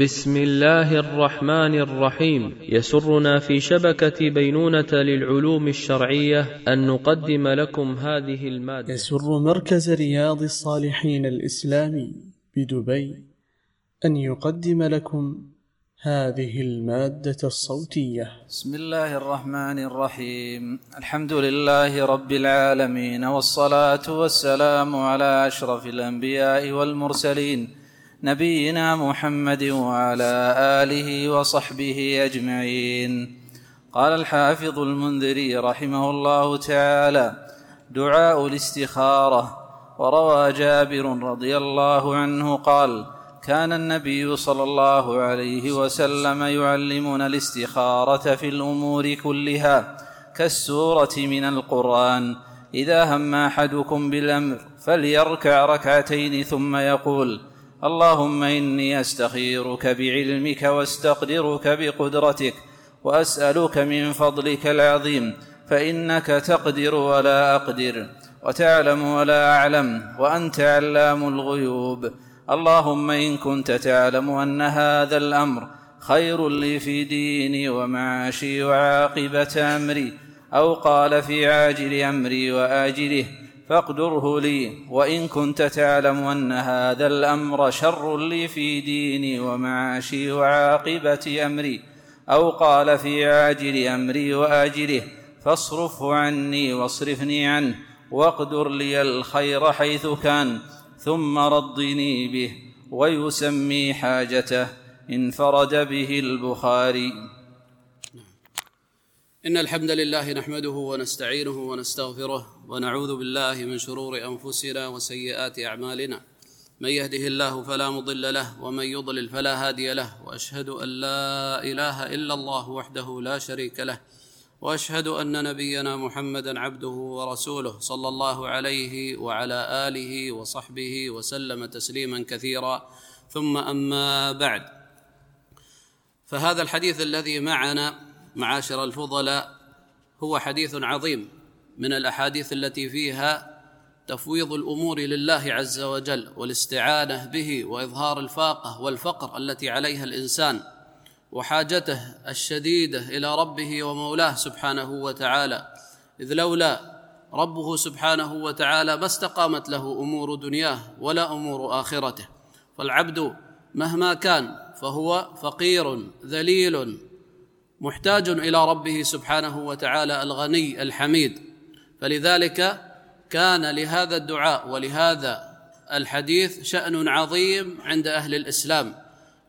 بسم الله الرحمن الرحيم. يسرنا في شبكة بينونة للعلوم الشرعية أن نقدم لكم هذه المادة. يسر مركز رياض الصالحين الإسلامي بدبي أن يقدم لكم هذه المادة الصوتية. بسم الله الرحمن الرحيم. الحمد لله رب العالمين والصلاة والسلام على أشرف الأنبياء والمرسلين نبينا محمد وعلى آله وصحبه أجمعين. قال الحافظ المنذري رحمه الله تعالى دعاء الاستخارة. وروى جابر رضي الله عنه قال كان النبي صلى الله عليه وسلم يعلمنا الاستخارة في الأمور كلها كالسورة من القرآن إذا هم أحدكم بالأمر فليركع ركعتين ثم يقول اللهم إني أستخيرك بعلمك واستقدرك بقدرتك وأسألك من فضلك العظيم فإنك تقدر ولا أقدر وتعلم ولا أعلم وأنت علام الغيوب. اللهم إن كنت تعلم أن هذا الأمر خير لي في ديني ومعاشي وعاقبة أمري أو قال في عاجل أمري وآجله فاقدره لي وإن كنت تعلم أن هذا الأمر شر لي في ديني ومعاشي وعاقبة أمري أو قال في عاجل أمري وآجله فاصرفه عني واصرفني عنه واقدر لي الخير حيث كان ثم رضني به ويسمي حاجته انفرد به البخاري. إن الحمد لله نحمده ونستعينه ونستغفره ونعوذ بالله من شرور أنفسنا وسيئات أعمالنا. من يهده الله فلا مضل له ومن يضلل فلا هادي له وأشهد أن لا إله إلا الله وحده لا شريك له وأشهد أن نبينا محمدا عبده ورسوله صلى الله عليه وعلى آله وصحبه وسلم تسليما كثيرا. ثم أما بعد. فهذا الحديث الذي معنا معاشر الفضلاء هو حديث عظيم. من الأحاديث التي فيها تفويض الأمور لله عز وجل والاستعانة به وإظهار الفاقة والفقر التي عليها الإنسان وحاجته الشديدة إلى ربه ومولاه سبحانه وتعالى. إذ لولا ربه سبحانه وتعالى ما استقامت له أمور دنياه ولا أمور آخرته. فالعبد مهما كان فهو فقير ذليل محتاج إلى ربه سبحانه وتعالى الغني الحميد. فلذلك كان لهذا الدعاء ولهذا الحديث شأن عظيم عند أهل الإسلام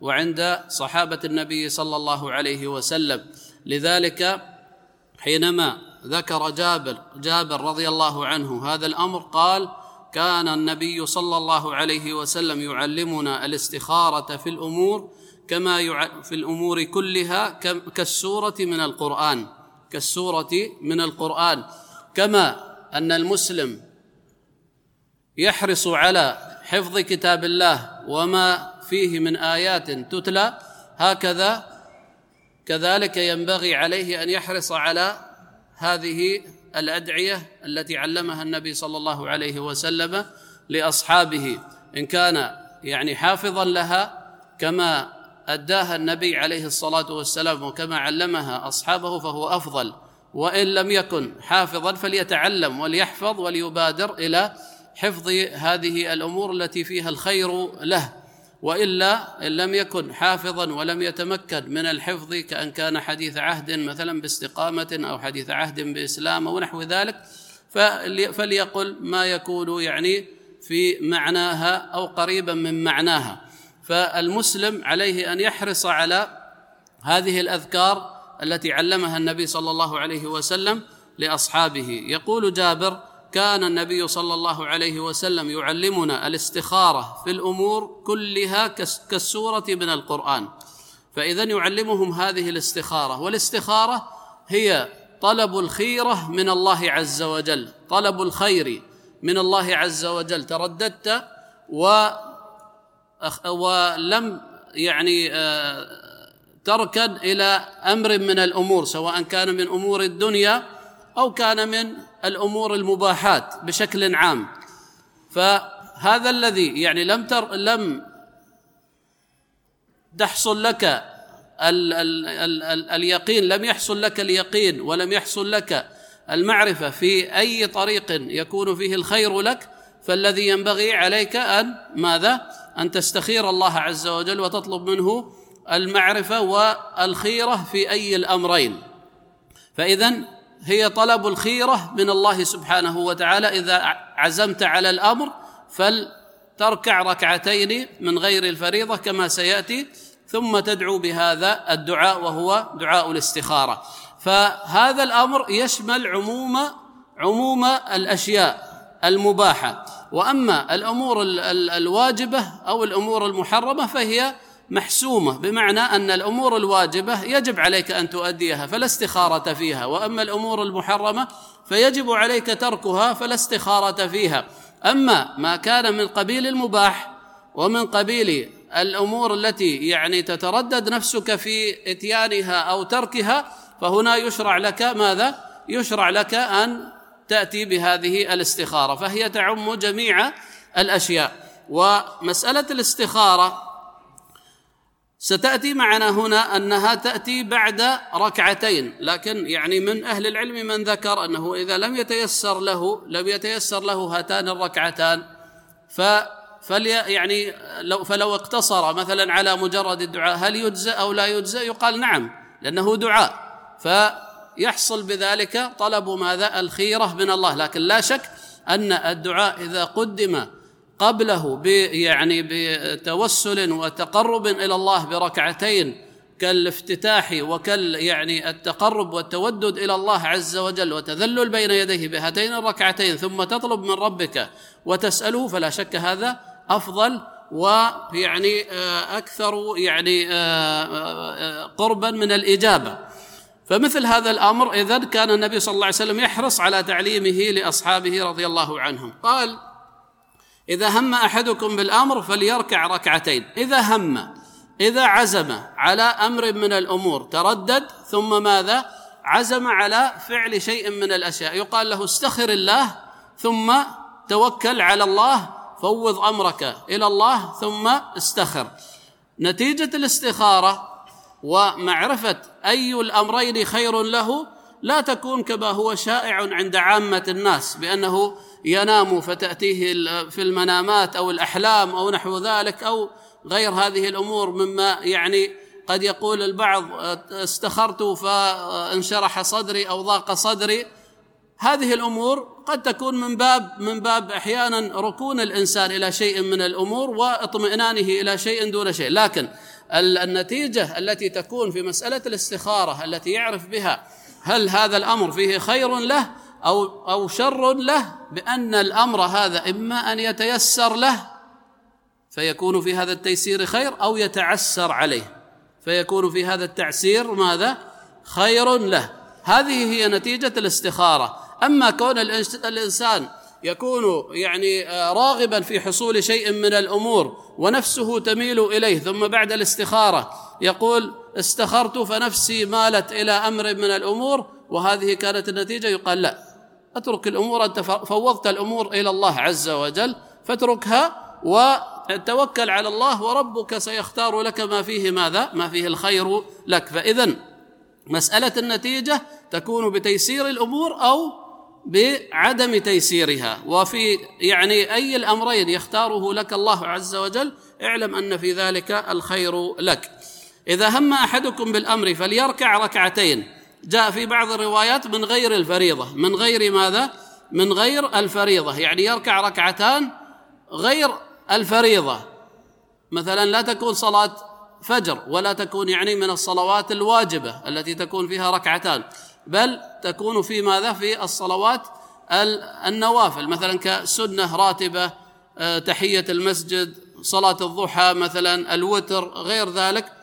وعند صحابة النبي صلى الله عليه وسلم. لذلك حينما ذكر جابر جابر رضي الله عنه هذا الأمر قال كان النبي صلى الله عليه وسلم يعلمنا الاستخارة في الأمور كما في الأمور كلها كالسورة من القرآن كالسورة من القرآن. كما أن المسلم يحرص على حفظ كتاب الله وما فيه من آيات تتلى هكذا كذلك ينبغي عليه أن يحرص على هذه الأدعية التي علمها النبي صلى الله عليه وسلم لأصحابه. إن كان يعني حافظا لها كما أداها النبي عليه الصلاة والسلام وكما علمها أصحابه فهو أفضل. وإن لم يكن حافظا فليتعلم وليحفظ وليبادر إلى حفظ هذه الأمور التي فيها الخير له. وإلا إن لم يكن حافظا ولم يتمكن من الحفظ كأن كان حديث عهد مثلا باستقامة أو حديث عهد بإسلام أو نحو ذلك فليقل ما يكون يعني في معناها أو قريبا من معناها. فالمسلم عليه أن يحرص على هذه الأذكار التي علمها النبي صلى الله عليه وسلم لأصحابه. يقول جابر كان النبي صلى الله عليه وسلم يعلمنا الاستخارة في الأمور كلها كالسورة من القرآن. فإذا يعلمهم هذه الاستخارة. والاستخارة هي طلب الخيرة من الله عز وجل. طلب الخير من الله عز وجل. ترددت و ولم يعني تركن إلى أمر من الأمور سواء كان من أمور الدنيا أو كان من الأمور المباحات بشكل عام. فهذا الذي يعني لم تر لم تحصل لك ال ال ال ال اليقين لم يحصل لك اليقين ولم يحصل لك المعرفة في أي طريق يكون فيه الخير لك فالذي ينبغي عليك أن ماذا؟ أن تستخير الله عز وجل وتطلب منه المعرفة والخيرة في أي الأمرين. فاذا هي طلب الخيرة من الله سبحانه وتعالى. إذا عزمت على الأمر فلتركع ركعتين من غير الفريضة كما سيأتي ثم تدعو بهذا الدعاء وهو دعاء الاستخارة. فهذا الأمر يشمل عموم عموم الأشياء المباحة. وأما الأمور الواجبة أو الأمور المحرمة فهي محسومة بمعنى أن الأمور الواجبة يجب عليك أن تؤديها فلا استخارة فيها وأما الأمور المحرمة فيجب عليك تركها فلا استخارة فيها. أما ما كان من قبيل المباح ومن قبيل الأمور التي يعني تتردد نفسك في إتيانها أو تركها فهنا يشرع لك ماذا؟ يشرع لك أن تأتي بهذه الاستخارة فهي تعم جميع الأشياء. ومسألة الاستخارة ستأتي معنا هنا أنها تأتي بعد ركعتين لكن يعني من أهل العلم من ذكر أنه إذا لم يتيسر له لم يتيسر له هاتان الركعتان ف فلي يعني لو فلو اقتصر مثلا على مجرد الدعاء هل يجزى أو لا يجزى يقال نعم لأنه دعاء. فيحصل بذلك طلب ماذا؟ الخيرة من الله لكن لا شك أن الدعاء إذا قدم قبله يعني بتوسل وتقرب إلى الله بركعتين كالافتتاح وكال يعني التقرب والتودد إلى الله عز وجل وتذلل بين يديه بهاتين الركعتين ثم تطلب من ربك وتسأله فلا شك هذا أفضل ويعني آه، أكثر يعني آه، آه، قربا من الإجابة. فمثل هذا الأمر اذا كان النبي صلى الله عليه وسلم يحرص على تعليمه لأصحابه رضي الله عنهم. قال إذا هم أحدكم بالأمر فليركع ركعتين. إذا هم إذا عزم على أمر من الأمور تردد ثم ماذا؟ عزم على فعل شيء من الأشياء. يقال له استخر الله ثم توكل على الله فوض أمرك إلى الله ثم استخر. نتيجة الاستخارة ومعرفة أي الأمرين خير له لا تكون كما هو شائع عند عامة الناس بأنه ينام فتأتيه في المنامات أو الأحلام أو نحو ذلك أو غير هذه الأمور مما يعني قد يقول البعض استخرت فانشرح صدري أو ضاق صدري. هذه الأمور قد تكون من باب من باب أحيانا ركون الإنسان إلى شيء من الأمور واطمئنانه إلى شيء دون شيء. لكن النتيجة التي تكون في مسألة الاستخارة التي يعرف بها هل هذا الأمر فيه خير له أو أو شر له بأن الأمر هذا إما أن يتيسر له فيكون في هذا التيسير خير أو يتعسر عليه فيكون في هذا التعسير ماذا؟ خير له. هذه هي نتيجة الاستخارة. أما كون الإنسان يكون يعني آه، راغبا في حصول شيء من الأمور ونفسه تميل إليه ثم بعد الاستخارة يقول استخرت فنفسي مالت إلى أمر من الأمور وهذه كانت النتيجة؟ يقال لا. اترك الأمور انت فوضت الأمور إلى الله عز وجل فاتركها وتوكل على الله وربك سيختار لك ما فيه ماذا؟ ما فيه الخير لك. فاذا مسألة النتيجة تكون بتيسير الأمور أو بعدم تيسيرها. وفي يعني أي الأمرين يختاره لك الله عز وجل اعلم أن في ذلك الخير لك. إذا هم أحدكم بالأمر فليركع ركعتين. جاء في بعض الروايات من غير الفريضة. من غير ماذا؟ من غير الفريضة. يعني يركع ركعتان غير الفريضة. مثلا لا تكون صلاة فجر ولا تكون يعني من الصلوات الواجبة التي تكون فيها ركعتان بل تكون في ماذا؟ في الصلوات النوافل. مثلا كسنة راتبة آه، تحية المسجد صلاة الضحى مثلا الوتر غير ذلك.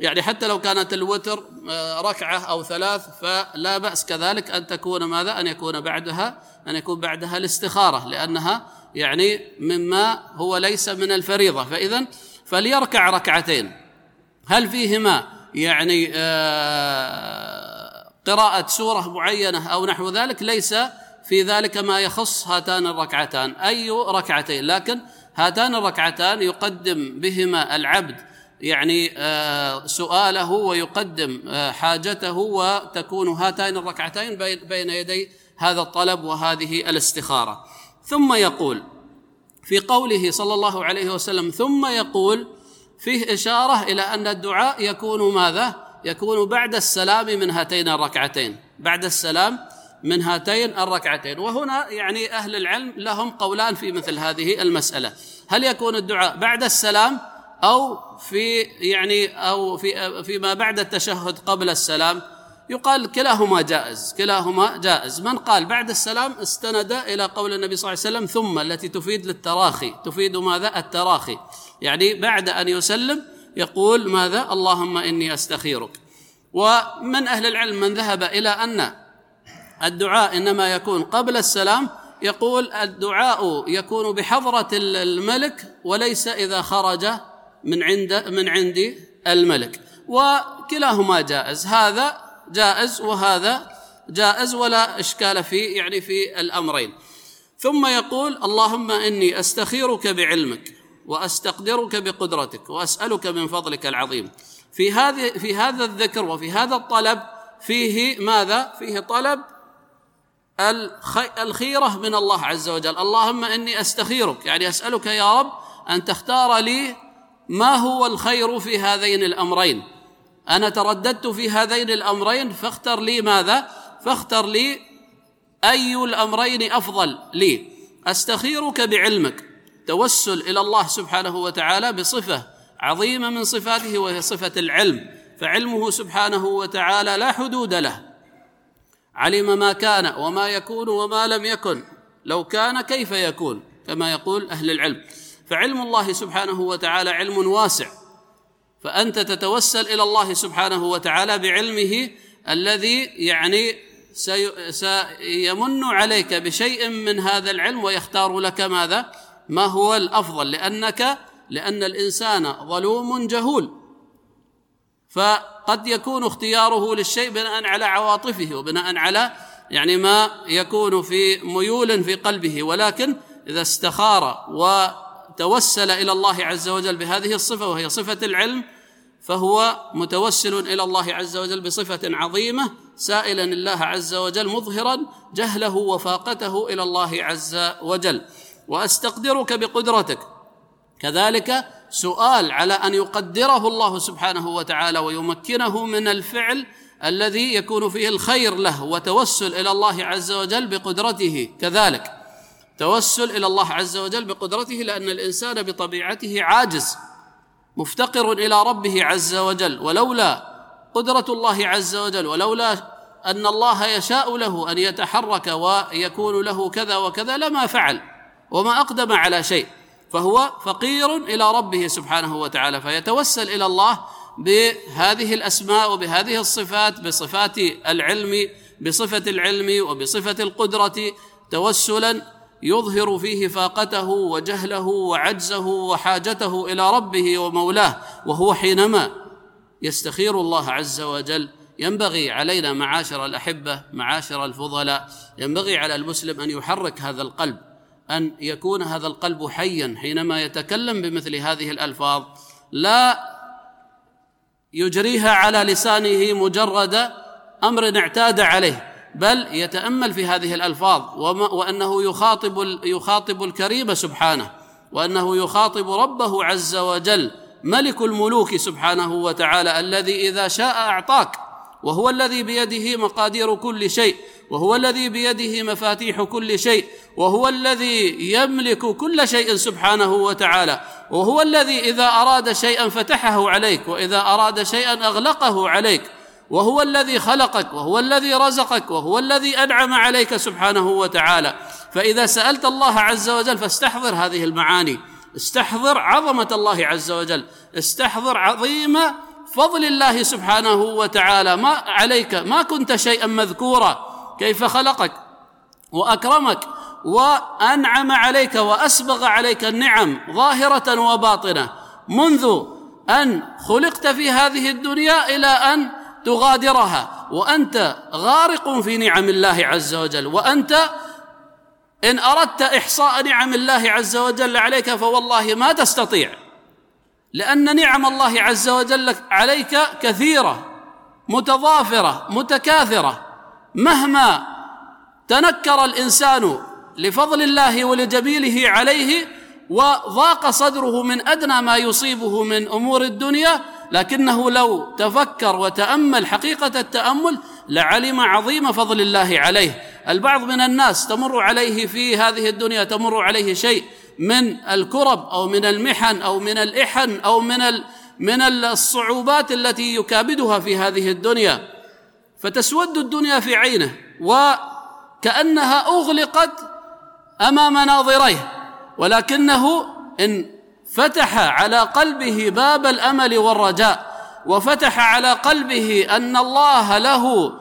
يعني حتى لو كانت الوتر آه، ركعة أو ثلاث فلا بأس كذلك أن تكون ماذا؟ أن يكون بعدها أن يكون بعدها الاستخارة لأنها يعني مما هو ليس من الفريضة. فاذا فليركع ركعتين. هل فيهما يعني آه، قراءة سورة معينة أو نحو ذلك؟ ليس في ذلك ما يخص هاتان الركعتان. أي ركعتين؟ لكن هاتان الركعتان يقدم بهما العبد يعني آه، سؤاله ويقدم آه، حاجته وتكون هاتين الركعتين بين يدي هذا الطلب وهذه الاستخارة. ثم يقول في قوله صلى الله عليه وسلم ثم يقول فيه إشارة إلى أن الدعاء يكون ماذا؟ يكون بعد السلام من هاتين الركعتين بعد السلام من هاتين الركعتين. وهنا يعني أهل العلم لهم قولان في مثل هذه المسألة. هل يكون الدعاء بعد السلام أو في يعني أو في فيما بعد التشهد قبل السلام يقال كلاهما جائز كلاهما جائز. من قال بعد السلام استند إلى قول النبي صلى الله عليه وسلم ثم التي تفيد للتراخي. تفيد ماذا؟ التراخي. يعني بعد أن يسلم يقول ماذا؟ اللهم إني أستخيرك. ومن أهل العلم من ذهب إلى أن الدعاء إنما يكون قبل السلام يقول الدعاء يكون بحضرة الملك وليس إذا خرج من عند من عند الملك. وكلاهما جائز. هذا جائز وهذا جائز ولا إشكال في يعني في الأمرين. ثم يقول اللهم إني أستخيرك بعلمك وأستقدرك بقدرتك وأسألك من فضلك العظيم. في هذه في هذا الذكر وفي هذا الطلب فيه ماذا؟ فيه طلب الخيرة من الله عز وجل، اللهم إني أستخيرك. يعني أسألك يا رب أن تختار لي ما هو الخير في هذين الأمرين؟ أنا ترددت في هذين الأمرين فاختر لي ماذا؟ فاختر لي أي الأمرين أفضل لي. أستخيرك بعلمك. توسل إلى الله سبحانه وتعالى بصفة عظيمة من صفاته وهي صفة العلم. فعلمه سبحانه وتعالى لا حدود له. علم ما كان وما يكون وما لم يكن. لو كان كيف يكون؟ كما يقول أهل العلم. فعلم الله سبحانه وتعالى علم واسع. فأنت تتوسل إلى الله سبحانه وتعالى بعلمه الذي يعني سيمن عليك بشيء من هذا العلم ويختار لك ماذا؟ ما هو الأفضل. لأنك لأن الإنسان ظلوم جهول. فقد يكون اختياره للشيء بناء على عواطفه وبناء على يعني ما يكون في ميول في قلبه. ولكن إذا استخار و توسل إلى الله عز وجل بهذه الصفة وهي صفة العلم فهو متوسل إلى الله عز وجل بصفة عظيمة سائلا الله عز وجل مظهرا جهله وفاقته إلى الله عز وجل. وأستقدرك بقدرتك. كذلك سؤال على أن يقدره الله سبحانه وتعالى ويمكنه من الفعل الذي يكون فيه الخير له وتوسل إلى الله عز وجل بقدرته. كذلك توسل إلى الله عز وجل بقدرته لأن الإنسان بطبيعته عاجز مفتقر إلى ربه عز وجل. ولولا قدرة الله عز وجل ولولا أن الله يشاء له أن يتحرك ويكون له كذا وكذا لما فعل وما أقدم على شيء. فهو فقير إلى ربه سبحانه وتعالى فيتوسل إلى الله بهذه الأسماء وبهذه الصفات بصفات العلم بصفة العلم وبصفة القدرة توسلا يظهر فيه فاقته وجهله وعجزه وحاجته إلى ربه ومولاه وهو حينما يستخير الله عز وجل ينبغي علينا معاشر الأحبة معاشر الفضلاء ينبغي على المسلم أن يحرك هذا القلب أن يكون هذا القلب حيا حينما يتكلم بمثل هذه الألفاظ لا يجريها على لسانه مجرد أمر اعتاد عليه. بل يتأمل في هذه الألفاظ وأنه يخاطب يخاطب الكريم سبحانه وأنه يخاطب ربه عز وجل ملك الملوك سبحانه وتعالى الذي إذا شاء أعطاك وهو الذي بيده مقادير كل شيء وهو الذي بيده مفاتيح كل شيء وهو الذي يملك كل شيء سبحانه وتعالى وهو الذي إذا أراد شيئا فتحه عليك وإذا أراد شيئا أغلقه عليك وهو الذي خلقك وهو الذي رزقك وهو الذي أنعم عليك سبحانه وتعالى. فإذا سألت الله عز وجل فاستحضر هذه المعاني. استحضر عظمة الله عز وجل. استحضر عظيم فضل الله سبحانه وتعالى. ما عليك ما كنت شيئا مذكورا. كيف خلقك؟ وأكرمك. وأنعم عليك وأسبغ عليك النعم ظاهرة وباطنة. منذ أن خلقت في هذه الدنيا إلى أن تغادرها. وأنت غارق في نعم الله عز وجل. وأنت إن أردت إحصاء نعم الله عز وجل عليك فوالله ما تستطيع. لأن نعم الله عز وجل عليك كثيرة متضافرة متكاثرة. مهما تنكر الإنسان لفضل الله ولجميله عليه وضاق صدره من أدنى ما يصيبه من أمور الدنيا لكنه لو تفكر وتأمل حقيقة التأمل لعلم عظيم فضل الله عليه. البعض من الناس تمر عليه في هذه الدنيا تمر عليه شيء من الكرب أو من المحن أو من الإحن أو من من الصعوبات التي يكابدها في هذه الدنيا. فتسود الدنيا في عينه وكأنها أغلقت أمام ناظريه. ولكنه إن فتح على قلبه باب الأمل والرجاء وفتح على قلبه أن الله له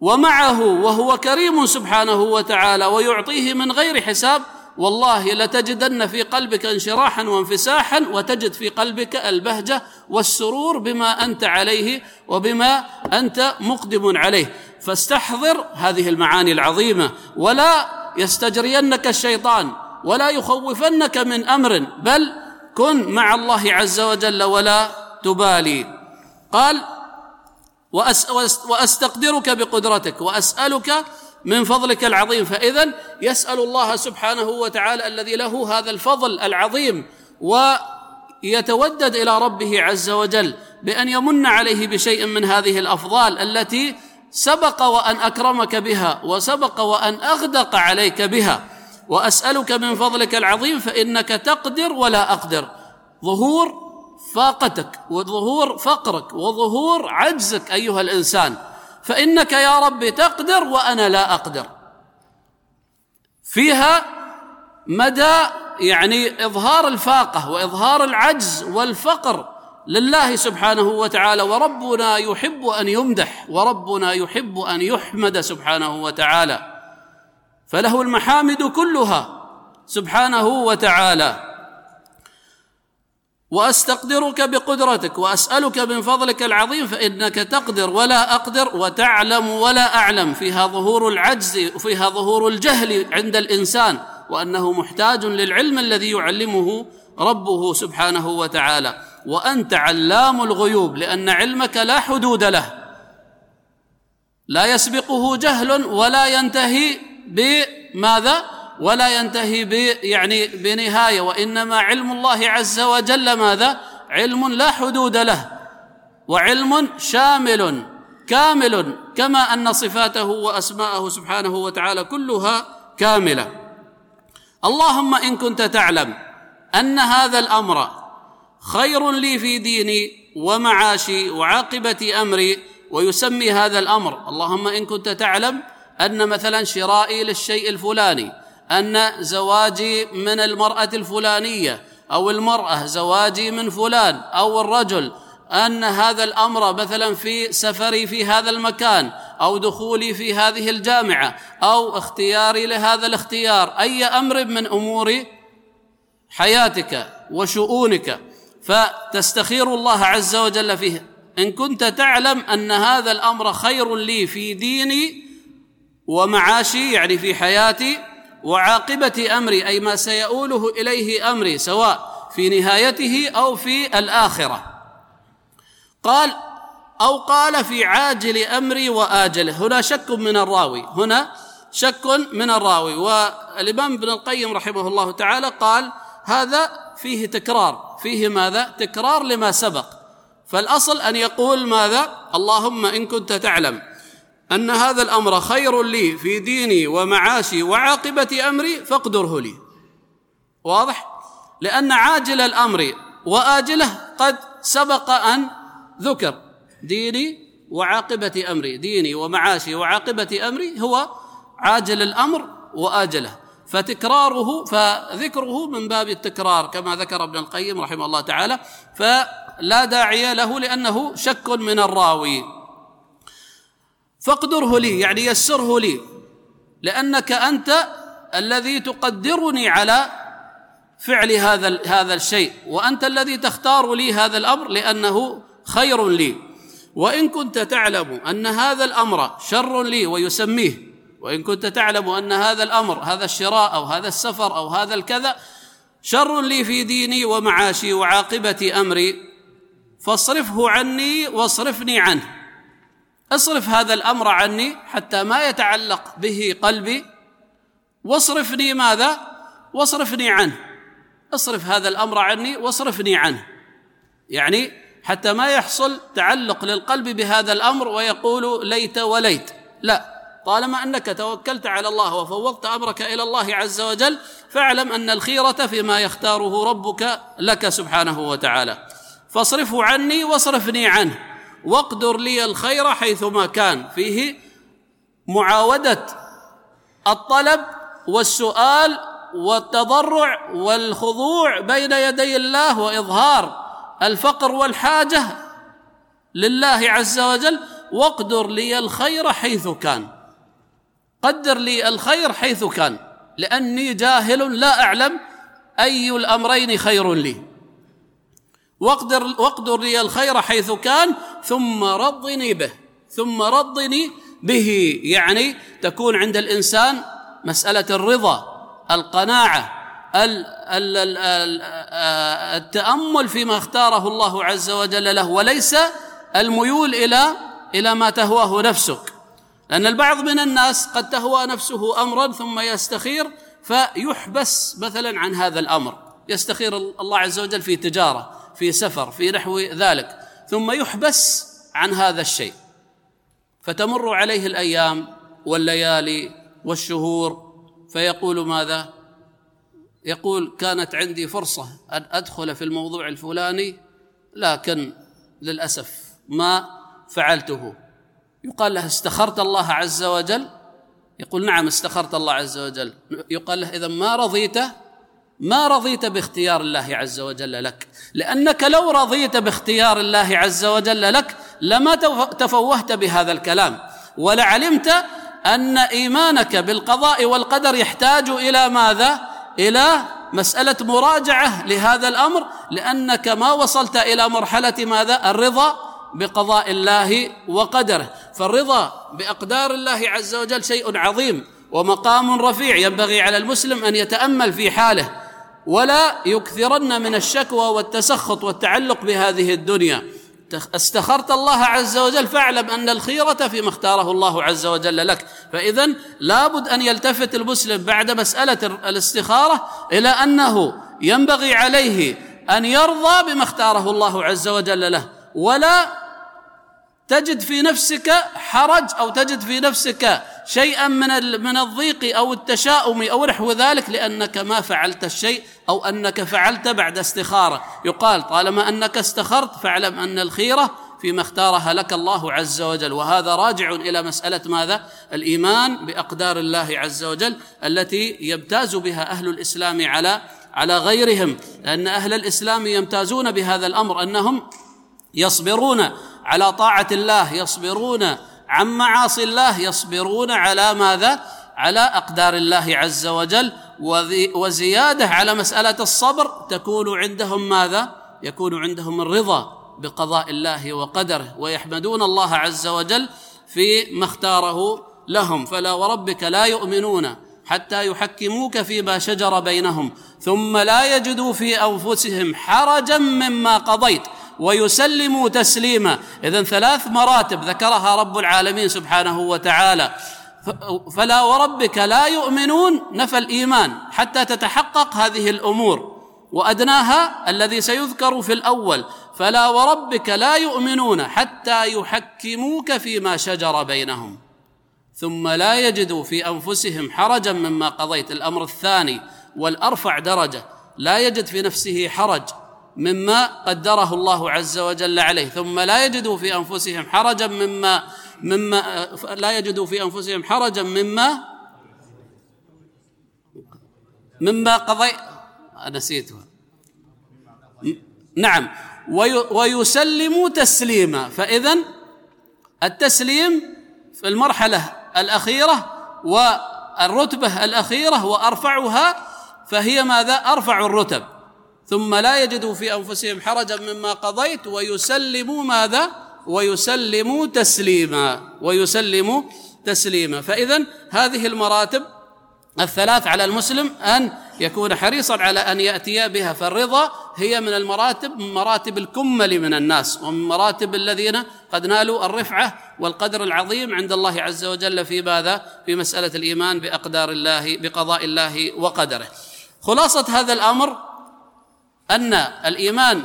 ومعه وهو كريم سبحانه وتعالى ويعطيه من غير حساب والله لتجدن في قلبك انشراحا وانفساحا وتجد في قلبك البهجة والسرور بما أنت عليه وبما أنت مقدم عليه. فاستحضر هذه المعاني العظيمة ولا يستجرينك الشيطان. ولا يخوفنك من أمر بل كن مع الله عز وجل ولا تبالي. قال وأستقدرك بقدرتك وأسألك من فضلك العظيم. فاذا يسأل الله سبحانه وتعالى الذي له هذا الفضل العظيم ويتودد إلى ربه عز وجل بأن يمن عليه بشيء من هذه الأفضال التي سبق وأن أكرمك بها وسبق وأن أغدق عليك بها. وأسألك من فضلك العظيم فإنك تقدر ولا أقدر. ظهور فاقتك وظهور فقرك وظهور عجزك أيها الإنسان. فإنك يا رب تقدر وأنا لا أقدر. فيها مدى يعني إظهار الفاقة وإظهار العجز والفقر لله سبحانه وتعالى. وربنا يحب أن يمدح وربنا يحب أن يحمد سبحانه وتعالى. فله المحامد كلها سبحانه وتعالى. وأستقدرك بقدرتك وأسألك من فضلك العظيم فإنك تقدر ولا أقدر وتعلم ولا أعلم. فيها ظهور العجز وفيها ظهور الجهل عند الإنسان وأنه محتاج للعلم الذي يعلمه ربه سبحانه وتعالى. وأنت علام الغيوب لأن علمك لا حدود له. لا يسبقه جهل ولا ينتهي بماذا؟ ولا ينتهي ب يعني بنهاية وإنما علم الله عز وجل ماذا؟ علم لا حدود له وعلم شامل كامل كما أن صفاته وأسماءه سبحانه وتعالى كلها كاملة. اللهم إن كنت تعلم أن هذا الأمر خير لي في ديني ومعاشي وعاقبة أمري ويسمي هذا الأمر اللهم إن كنت تعلم أن مثلا شرائي للشيء الفلاني أن زواجي من المرأة الفلانية أو المرأة زواجي من فلان أو الرجل أن هذا الأمر مثلا في سفري في هذا المكان أو دخولي في هذه الجامعة أو اختياري لهذا الاختيار أي أمر من أمور حياتك وشؤونك. فتستخير الله عز وجل فيه. إن كنت تعلم أن هذا الأمر خير لي في ديني ومعاشي يعني في حياتي وعاقبة أمري أي ما سيؤوله إليه أمري سواء في نهايته أو في الآخرة. قال أو قال في عاجل أمري وآجله. هنا شك من الراوي هنا شك من الراوي. والإمام ابن القيم رحمه الله تعالى قال هذا فيه تكرار. فيه ماذا؟ تكرار لما سبق. فالأصل أن يقول ماذا؟ اللهم إن كنت تعلم. أن هذا الأمر خير لي في ديني ومعاشي وعاقبة أمري فاقدره لي. واضح؟ لأن عاجل الأمر وآجله قد سبق أن ذكر. ديني وعاقبة أمري ديني ومعاشي وعاقبة أمري هو عاجل الأمر وآجله. فتكراره فذكره من باب التكرار كما ذكر ابن القيم رحمه الله تعالى. فلا داعي له لأنه شك من الراوي. فاقدره لي يعني يسره لي. لأنك أنت الذي تقدرني على فعل هذا هذا الشيء وأنت الذي تختار لي هذا الأمر لأنه خير لي. وإن كنت تعلم أن هذا الأمر شر لي ويسميه وإن كنت تعلم أن هذا الأمر هذا الشراء أو هذا السفر أو هذا الكذا شر لي في ديني ومعاشي وعاقبة أمري فاصرفه عني واصرفني عنه. اصرف هذا الامر عني حتى ما يتعلق به قلبي. واصرفني ماذا؟ واصرفني عنه. اصرف هذا الامر عني واصرفني عنه. يعني حتى ما يحصل تعلق للقلب بهذا الامر ويقول ليت وليت. لا طالما انك توكلت على الله وفوضت امرك إلى الله عز وجل فاعلم ان الخيرة فيما يختاره ربك لك سبحانه وتعالى. فاصرفه عني واصرفني عنه. واقدر لي الخير حيثما كان. فيه معاودة الطلب والسؤال والتضرع والخضوع بين يدي الله وإظهار الفقر والحاجة لله عز وجل. واقدر لي الخير حيث كان. قدر لي الخير حيث كان. لأني جاهل لا أعلم أي الأمرين خير لي. واقدر واقدر لي الخير حيث كان ثم رضني به ثم رضني به. يعني تكون عند الإنسان مسألة الرضا القناعة التأمل فيما اختاره الله عز وجل له وليس الميول إلى إلى ما تهواه نفسك. لأن البعض من الناس قد تهوى نفسه امرا ثم يستخير فيحبس مثلا عن هذا الأمر. يستخير الله عز وجل في تجارة. في سفر في نحو ذلك. ثم يحبس عن هذا الشيء. فتمر عليه الأيام والليالي والشهور. فيقول ماذا؟ يقول كانت عندي فرصة أن أدخل في الموضوع الفلاني لكن للأسف ما فعلته. يقال له استخرت الله عز وجل؟ يقول نعم استخرت الله عز وجل. يقال له إذا ما رضيت ما رضيت باختيار الله عز وجل لك. لأنك لو رضيت باختيار الله عز وجل لك لما تفوهت بهذا الكلام. ولعلمت أن إيمانك بالقضاء والقدر يحتاج إلى ماذا؟ إلى مسألة مراجعة لهذا الأمر. لأنك ما وصلت إلى مرحلة ماذا؟ الرضا بقضاء الله وقدره. فالرضا بأقدار الله عز وجل شيء عظيم ومقام رفيع. ينبغي على المسلم أن يتأمل في حاله. ولا يكثرن من الشكوى والتسخط والتعلق بهذه الدنيا. استخرت الله عز وجل فاعلم أن الخيرة فيما اختاره الله عز وجل لك. فاذا لابد أن يلتفت المسلم بعد مسألة الاستخارة إلى أنه ينبغي عليه أن يرضى بما اختاره الله عز وجل له ولا تجد في نفسك حرج أو تجد في نفسك شيئا من من الضيق أو التشاؤم أو نحو ذلك لأنك ما فعلت الشيء أو أنك فعلت بعد استخارة. يقال طالما أنك استخرت فاعلم أن الخيرة فيما اختارها لك الله عز وجل. وهذا راجع إلى مسألة ماذا؟ الإيمان بأقدار الله عز وجل التي يمتاز بها أهل الإسلام على على غيرهم. لأن أهل الإسلام يمتازون بهذا الأمر أنهم يصبرون على طاعة الله يصبرون عن معاصي الله يصبرون على ماذا؟ على أقدار الله عز وجل. وزيادة على مسألة الصبر تكون عندهم ماذا؟ يكون عندهم الرضا بقضاء الله وقدره. ويحمدون الله عز وجل في ما اختاره لهم. فلا وربك لا يؤمنون حتى يحكموك فيما شجر بينهم ثم لا يجدوا في أنفسهم حرجا مما قضيت. ويسلموا تسليما. اذا ثلاث مراتب ذكرها رب العالمين سبحانه وتعالى. فلا وربك لا يؤمنون نفى الإيمان حتى تتحقق هذه الأمور. وأدناها الذي سيذكر في الأول. فلا وربك لا يؤمنون حتى يحكموك فيما شجر بينهم. ثم لا يجدوا في أنفسهم حرجا مما قضيت. الأمر الثاني والأرفع درجة. لا يجد في نفسه حرج. مما قدره الله عز وجل عليه ثم لا يجدوا في أنفسهم حرجا مما مما لا يجدوا في أنفسهم حرجا مما مما قضي نسيتها نعم. ويسلموا تسليما فاذا التسليم في المرحلة الأخيرة والرتبة الأخيرة وأرفعها فهي ماذا؟ أرفع الرتب. ثم لا يجدوا في أنفسهم حرجا مما قضيت ويسلموا ماذا ويسلموا تسليما ويسلموا تسليما فاذا هذه المراتب الثلاث على المسلم أن يكون حريصا على أن يأتي بها فالرضا هي من المراتب من مراتب الكمل من الناس ومن مراتب الذين قد نالوا الرفعة والقدر العظيم عند الله عز وجل في ماذا؟ في مسألة الإيمان بأقدار الله بقضاء الله وقدره. خلاصة هذا الأمر أن الإيمان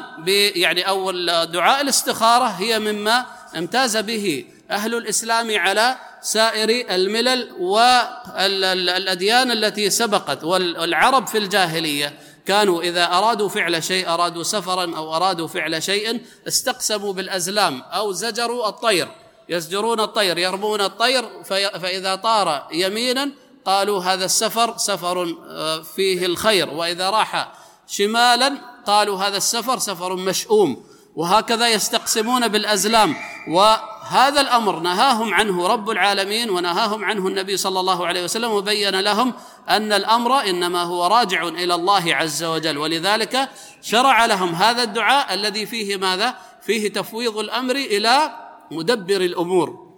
يعني أو دعاء الاستخارة هي مما امتاز به أهل الإسلام على سائر الملل والأديان التي سبقت والعرب في الجاهلية. كانوا إذا أرادوا فعل شيء أرادوا سفرا أو أرادوا فعل شيء استقسموا بالأزلام أو زجروا الطير. يزجرون الطير يرمون الطير فإذا طار يمينا قالوا هذا السفر سفر آه، فيه الخير. وإذا راح شمالا قالوا هذا السفر سفر مشؤوم وهكذا يستقسمون بالأزلام. وهذا الأمر نهاهم عنه رب العالمين ونهاهم عنه النبي صلى الله عليه وسلم وبين لهم أن الأمر إنما هو راجع إلى الله عز وجل. ولذلك شرع لهم هذا الدعاء الذي فيه ماذا؟ فيه تفويض الأمر إلى مدبر الأمور.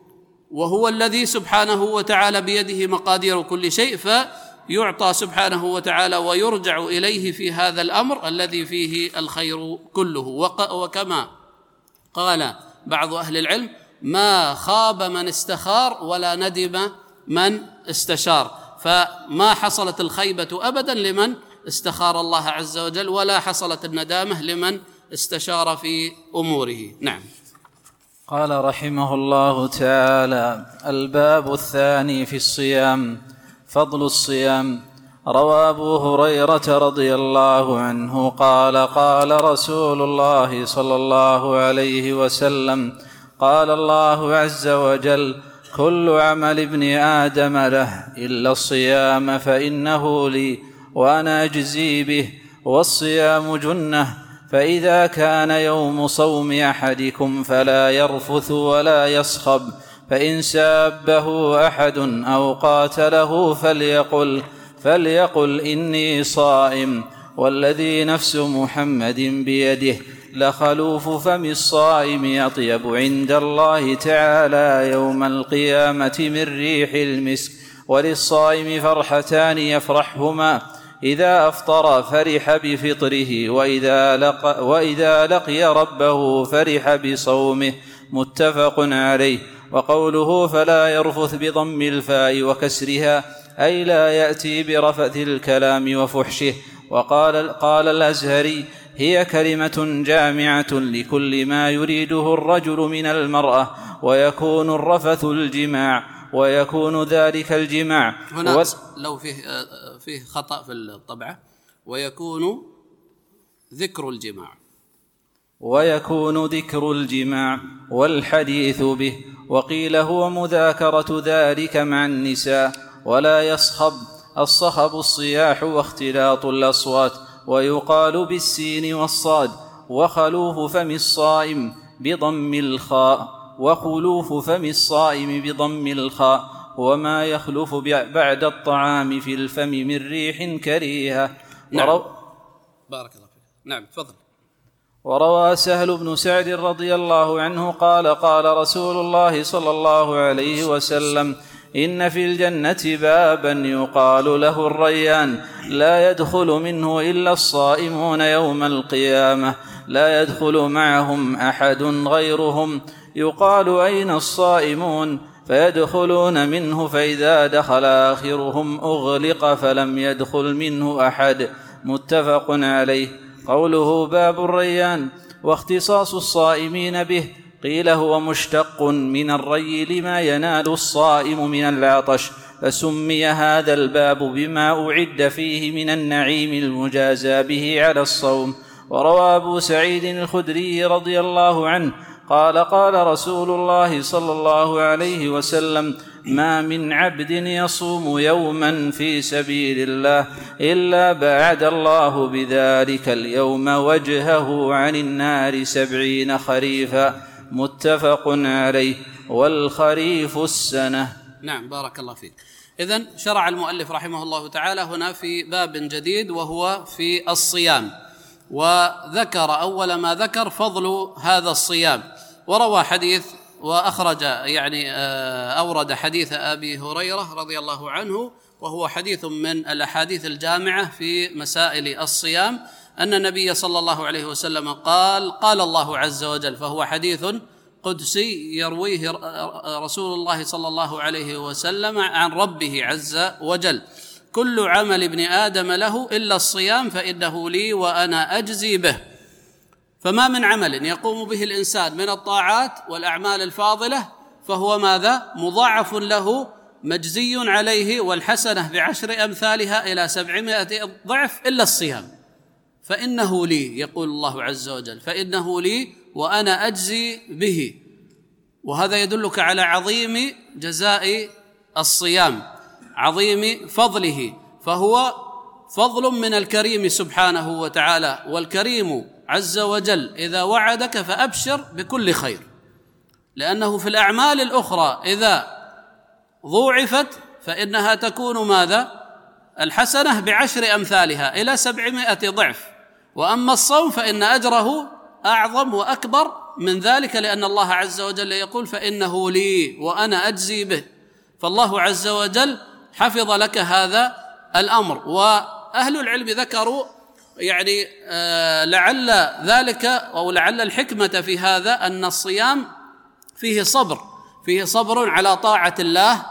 وهو الذي سبحانه وتعالى بيده مقادير كل شيء ف يعطى سبحانه وتعالى ويرجع إليه في هذا الأمر الذي فيه الخير كله. وكما قال بعض أهل العلم ما خاب من استخار ولا ندم من استشار. فما حصلت الخيبة ابدا لمن استخار الله عز وجل ولا حصلت الندامة لمن استشار في أموره. نعم. قال رحمه الله تعالى الباب الثاني في الصيام فضل الصيام. روى أبو هريرة رضي الله عنه قال قال رسول الله صلى الله عليه وسلم قال الله عز وجل كل عمل ابن آدم له إلا الصيام فإنه لي وأنا أجزي به والصيام جنة فإذا كان يوم صوم أحدكم فلا يرفث ولا يصخب فإن سابه أحد أو قاتله فليقل فليقل إني صائم والذي نفس محمد بيده. لخلوف فم الصائم أطيب عند الله تعالى يوم القيامة من ريح المسك. وللصائم فرحتان يفرحهما إذا أفطر فرح بفطره وإذا, لق وإذا لقي ربه فرح بصومه. متفق عليه. وقوله فلا يرفث بضم الفاء وكسرها أي لا يأتي برفث الكلام وفحشه. وقال قال الأزهري هي كلمة جامعة لكل ما يريده الرجل من المرأة ويكون الرفث الجماع ويكون ذلك الجماع. هنا و... لو فيه فيه خطأ في الطبعة ويكون ذكر الجماع. ويكون ذكر الجماع والحديث به. وقيل هو مذاكرة ذلك مع النساء ولا يصخب الصخب الصياح واختلاط الأصوات ويقال بالسين والصاد وخلوف فم الصائم بضم الخاء وخلوف فم الصائم بضم الخاء وما يخلف بعد الطعام في الفم من ريح كريهة. نعم. بارك الله فيك. نعم تفضل. وروى سهل بن سعد رضي الله عنه قال قال رسول الله صلى الله عليه وسلم إن في الجنة بابا يقال له الريان لا يدخل منه إلا الصائمون يوم القيامة لا يدخل معهم أحد غيرهم يقال أين الصائمون؟ فيدخلون منه فإذا دخل آخرهم أغلق فلم يدخل منه أحد متفق عليه. قوله باب الريان واختصاص الصائمين به قيل هو مشتق من الري لما ينال الصائم من العطش فسمي هذا الباب بما أعد فيه من النعيم المجازى به على الصوم. وروى أبو سعيد الخدري رضي الله عنه قال قال رسول الله صلى الله عليه وسلم ما من عبد يصوم يوما في سبيل الله إلا بعد الله بذلك اليوم وجهه عن النار سبعين خريفا متفق عليه والخريف السنة. نعم بارك الله فيك. اذا شرع المؤلف رحمه الله تعالى هنا في باب جديد وهو في الصيام. وذكر أول ما ذكر فضل هذا الصيام. وروى حديث وأخرج يعني آه، أورد حديث أبي هريرة رضي الله عنه وهو حديث من الأحاديث الجامعة في مسائل الصيام أن النبي صلى الله عليه وسلم قال قال الله عز وجل فهو حديث قدسي يرويه رسول الله صلى الله عليه وسلم عن ربه عز وجل. كل عمل ابن آدم له إلا الصيام فإنه لي وأنا أجزي به. فما من عمل يقوم به الإنسان من الطاعات والأعمال الفاضلة فهو ماذا؟ مضاعف له مجزي عليه والحسنة بعشر أمثالها إلى سبعمائة ضعف إلا الصيام. فإنه لي يقول الله عز وجل فإنه لي وأنا أجزي به. وهذا يدلك على عظيم جزاء الصيام عظيم فضله فهو فضل من الكريم سبحانه وتعالى والكريم عز وجل إذا وعدك فأبشر بكل خير. لأنه في الأعمال الأخرى إذا ضوعفت فإنها تكون ماذا؟ الحسنة بعشر أمثالها إلى سبعمائة ضعف. وأما الصوم فإن أجره أعظم وأكبر من ذلك لأن الله عز وجل يقول فإنه لي وأنا أجزي به. فالله عز وجل حفظ لك هذا الأمر. وأهل العلم ذكروا يعني آه لعل ذلك أو لعل الحكمة في هذا أن الصيام فيه صبر فيه صبر على طاعة الله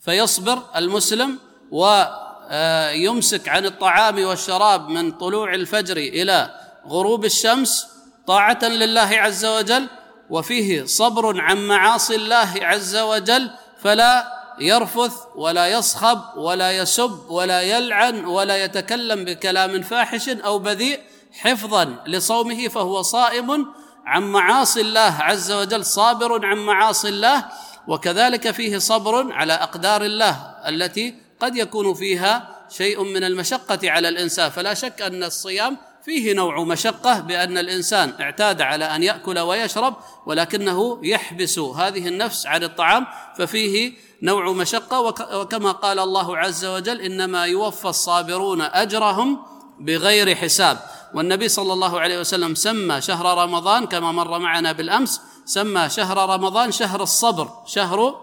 فيصبر المسلم ويمسك عن الطعام والشراب من طلوع الفجر إلى غروب الشمس طاعة لله عز وجل وفيه صبر عن معاصي الله عز وجل فلا يرفث ولا يصخب ولا يسب ولا يلعن ولا يتكلم بكلام فاحش أو بذيء حفظا لصومه فهو صائم عن معاصي الله عز وجل صابر عن معاصي الله وكذلك فيه صبر على أقدار الله التي قد يكون فيها شيء من المشقة على الإنسان. فلا شك أن الصيام فيه نوع مشقة بأن الإنسان اعتاد على أن يأكل ويشرب ولكنه يحبس هذه النفس عن الطعام ففيه نوع مشقة. وكما قال الله عز وجل إنما يوفى الصابرون أجرهم بغير حساب. والنبي صلى الله عليه وسلم سمى شهر رمضان كما مر معنا بالأمس سمى شهر رمضان شهر الصبر شهر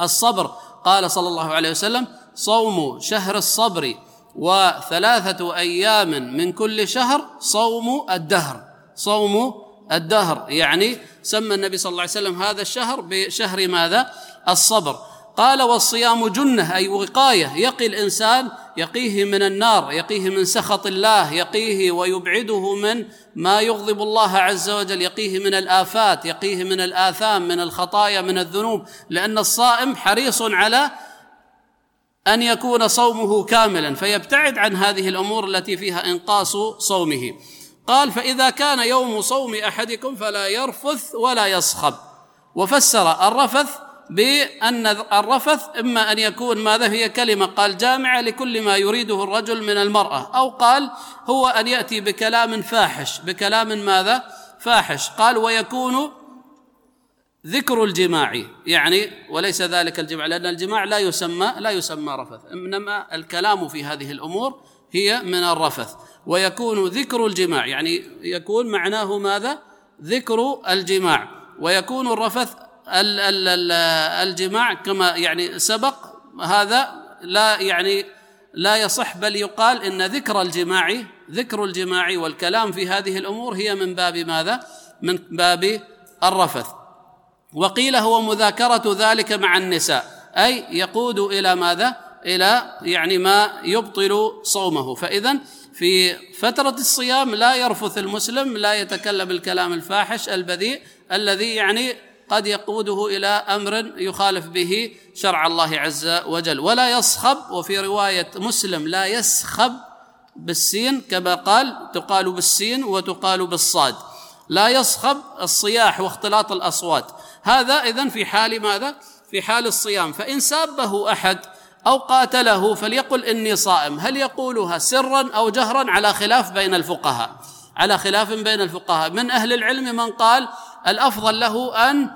الصبر. قال صلى الله عليه وسلم صوم شهر الصبر وثلاثة أيام من كل شهر صوم الدهر. صوم الدهر يعني سمى النبي صلى الله عليه وسلم هذا الشهر بشهر ماذا؟ الصبر. قال والصيام جنة أي وقاية. يقي الإنسان يقيه من النار يقيه من سخط الله يقيه ويبعده من ما يغضب الله عز وجل يقيه من الآفات يقيه من الآثام من الخطايا من الذنوب. لأن الصائم حريص على أن يكون صومه كاملا فيبتعد عن هذه الأمور التي فيها إنقاص صومه. قال فإذا كان يوم صوم أحدكم فلا يرفث ولا يصخب. وفسر الرفث بأن الرفث إما أن يكون ماذا هي كلمة قال جامعة لكل ما يريده الرجل من المرأة. أو قال هو أن يأتي بكلام فاحش. بكلام ماذا؟ فاحش. قال ويكون ذكر الجماع يعني وليس ذلك الجماع لأن الجماع لا يسمى لا يسمى رفث إنما الكلام في هذه الأمور هي من الرفث ويكون ذكر الجماع يعني يكون معناه ماذا ذكر الجماع ويكون الرفث الجماع كما يعني سبق هذا لا يعني لا يصح بل يقال إن ذكر الجماع ذكر الجماع والكلام في هذه الأمور هي من باب ماذا؟ من باب الرفث وقيل هو مذاكرة ذلك مع النساء أي يقود إلى ماذا؟ إلى يعني ما يبطل صومه. فإذا في فترة الصيام لا يرفث المسلم لا يتكلم الكلام الفاحش البذيء الذي يعني قد يقوده إلى أمر يخالف به شرع الله عز وجل. ولا يصخب وفي رواية مسلم لا يسخب بالسين كما قال تقال بالسين وتقال بالصاد. لا يصخب الصياح واختلاط الأصوات. هذا إذن في حال ماذا؟ في حال الصيام. فإن سابه أحد أو قاتله فليقل إني صائم. هل يقولها سرا أو جهرا؟ على خلاف بين الفقهاء. على خلاف بين الفقهاء. من أهل العلم من قال الأفضل له أن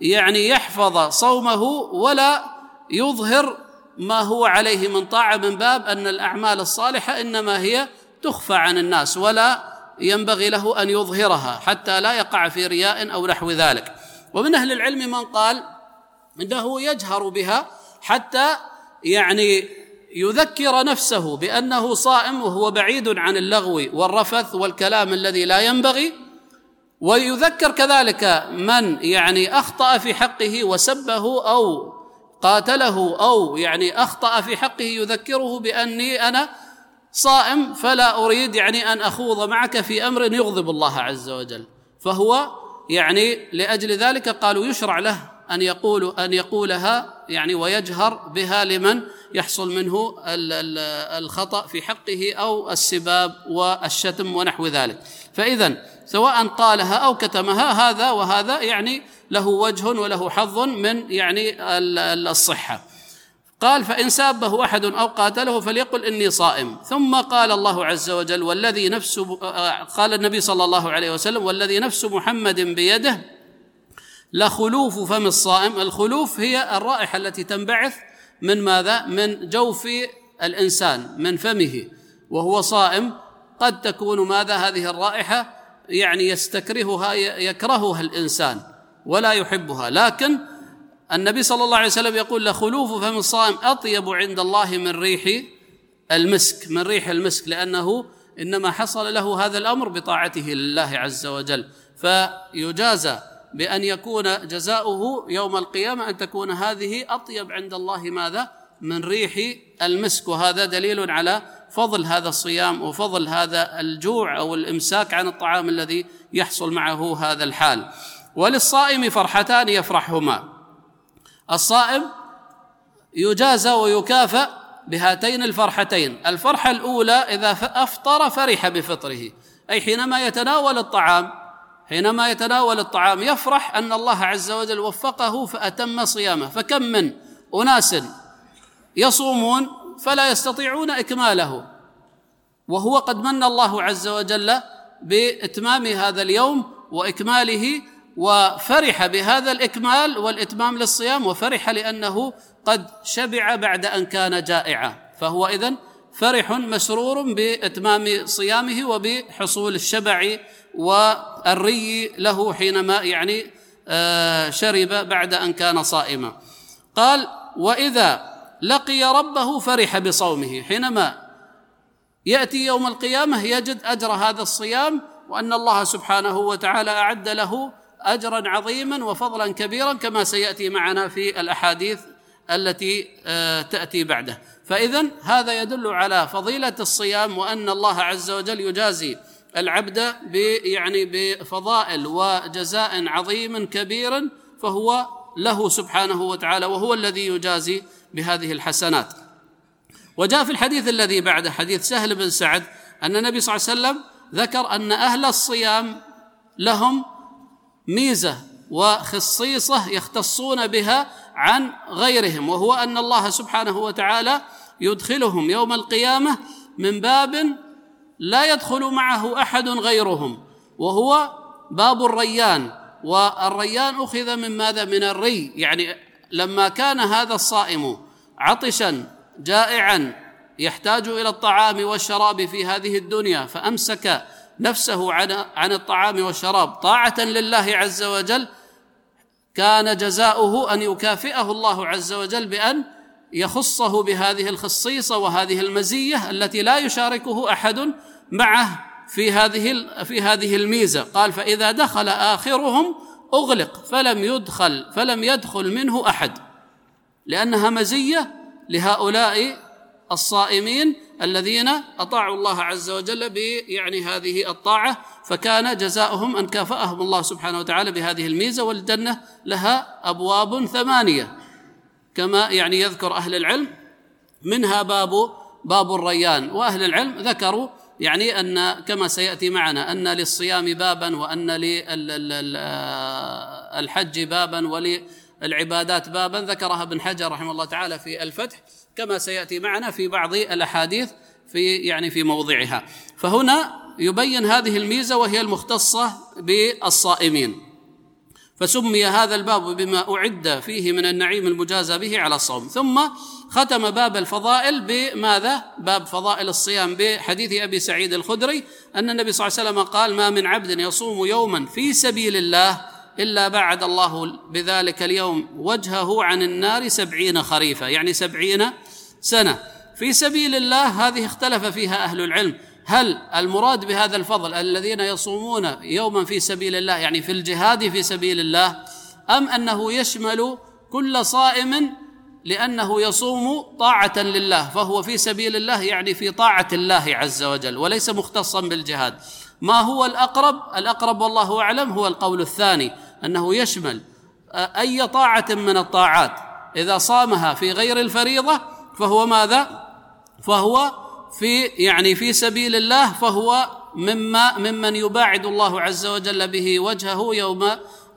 يعني يحفظ صومه ولا يظهر ما هو عليه من طاعة من باب أن الأعمال الصالحة إنما هي تخفى عن الناس ولا ينبغي له أن يظهرها حتى لا يقع في رياء أو نحو ذلك. ومن أهل العلم من قال انه يجهر بها حتى يعني يذكر نفسه بأنه صائم وهو بعيد عن اللغو والرفث والكلام الذي لا ينبغي ويذكر كذلك من يعني أخطأ في حقه وسبه أو قاتله أو يعني أخطأ في حقه يذكره بأني أنا صائم فلا أريد يعني أن أخوض معك في أمر يغضب الله عز وجل فهو يعني لأجل ذلك قالوا يشرع له أن يقول أن يقولها يعني ويجهر بها لمن يحصل منه الخطأ في حقه أو السباب والشتم ونحو ذلك. فاذا سواء قالها أو كتمها هذا وهذا يعني له وجه وله حظ من يعني الصحة. قال فإن سابه أحد أو قاتله فليقل إني صائم. ثم قال الله عز وجل والذي نفس قال النبي صلى الله عليه وسلم والذي نفس محمد بيده لخلوف فم الصائم. الخلوف هي الرائحة التي تنبعث من ماذا؟ من جوف الإنسان من فمه وهو صائم. قد تكون ماذا؟ هذه الرائحة يعني يستكرهها يكرهها الإنسان ولا يحبها. لكن النبي صلى الله عليه وسلم يقول لخلوف فم الصائم أطيب عند الله من ريح المسك من ريح المسك لأنه إنما حصل له هذا الأمر بطاعته لله عز وجل. فيجازى بأن يكون جزاؤه يوم القيامة أن تكون هذه أطيب عند الله ماذا؟ من ريح المسك. وهذا دليل على فضل هذا الصيام وفضل هذا الجوع أو الإمساك عن الطعام الذي يحصل معه هذا الحال. وللصائم فرحتان يفرحهما. الصائم يجازى ويكافأ بهاتين الفرحتين. الفرحة الأولى إذا أفطر فرح بفطره أي حينما يتناول الطعام حينما يتناول الطعام يفرح أن الله عز وجل وفقه فأتم صيامه. فكم من أناس يصومون فلا يستطيعون إكماله وهو قد من الله عز وجل بإتمام هذا اليوم وإكماله وفرح بهذا الإكمال والإتمام للصيام وفرح لأنه قد شبع بعد أن كان جائعا. فهو إذن فرح مسرور بإتمام صيامه وبحصول الشبع والري له حينما يعني آه، شرب بعد أن كان صائما. قال وإذا لقي ربه فرح بصومه. حينما يأتي يوم القيامة يجد أجر هذا الصيام وأن الله سبحانه وتعالى أعد له اجرا عظيما وفضلا كبيرا كما سيأتي معنا في الأحاديث التي آه، تأتي بعده. فاذا هذا يدل على فضيلة الصيام وأن الله عز وجل يجازي العبد يعني بفضائل وجزاء عظيم كبير فهو له سبحانه وتعالى وهو الذي يجازي بهذه الحسنات. وجاء في الحديث الذي بعده حديث سهل بن سعد أن النبي صلى الله عليه وسلم ذكر أن أهل الصيام لهم ميزة وخصيصة يختصون بها عن غيرهم وهو أن الله سبحانه وتعالى يدخلهم يوم القيامة من باب لا يدخل معه أحد غيرهم وهو باب الريان والريان أخذ من ماذا؟ من الري يعني لما كان هذا الصائم عطشا جائعا يحتاج إلى الطعام والشراب في هذه الدنيا فأمسك نفسه عن عن الطعام والشراب. طاعة لله عز وجل كان جزاؤه أن يكافئه الله عز وجل بأن يخصه بهذه الخصيصة وهذه المزية التي لا يشاركه أحد معه في هذه في هذه الميزة. قال فإذا دخل آخرهم أغلق فلم يدخل فلم يدخل منه أحد. لأنها مزية لهؤلاء الصائمين الذين أطاعوا الله عز وجل يعني هذه الطاعة فكان جزاؤهم أن كافأهم الله سبحانه وتعالى بهذه الميزة والجنة لها أبواب ثمانية. كما يعني يذكر أهل العلم منها باب باب الريان. وأهل العلم ذكروا يعني أن كما سيأتي معنا أن للصيام بابا وأن للحج بابا وللعبادات بابا. ذكرها ابن حجر رحمه الله تعالى في الفتح. كما سيأتي معنا في بعض الأحاديث في يعني في موضعها. فهنا يبين هذه الميزة وهي المختصة بالصائمين. فسمي هذا الباب بما أعد فيه من النعيم المجازى به على الصوم. ثم ختم باب الفضائل بماذا؟ باب فضائل الصيام بحديث أبي سعيد الخدري أن النبي صلى الله عليه وسلم قال ما من عبد يصوم يوما في سبيل الله إلا بعد الله بذلك اليوم وجهه عن النار سبعين خريفا يعني سبعين سنة. في سبيل الله هذه اختلف فيها أهل العلم. هل المراد بهذا الفضل الذين يصومون يوما في سبيل الله يعني في الجهاد في سبيل الله أم أنه يشمل كل صائم لأنه يصوم طاعة لله فهو في سبيل الله يعني في طاعة الله عز وجل وليس مختصا بالجهاد. ما هو الأقرب؟ الأقرب والله أعلم هو القول الثاني. أنه يشمل أي طاعة من الطاعات. إذا صامها في غير الفريضة فهو ماذا؟ فهو في يعني في سبيل الله فهو مما ممن يباعد الله عز وجل به وجهه يوم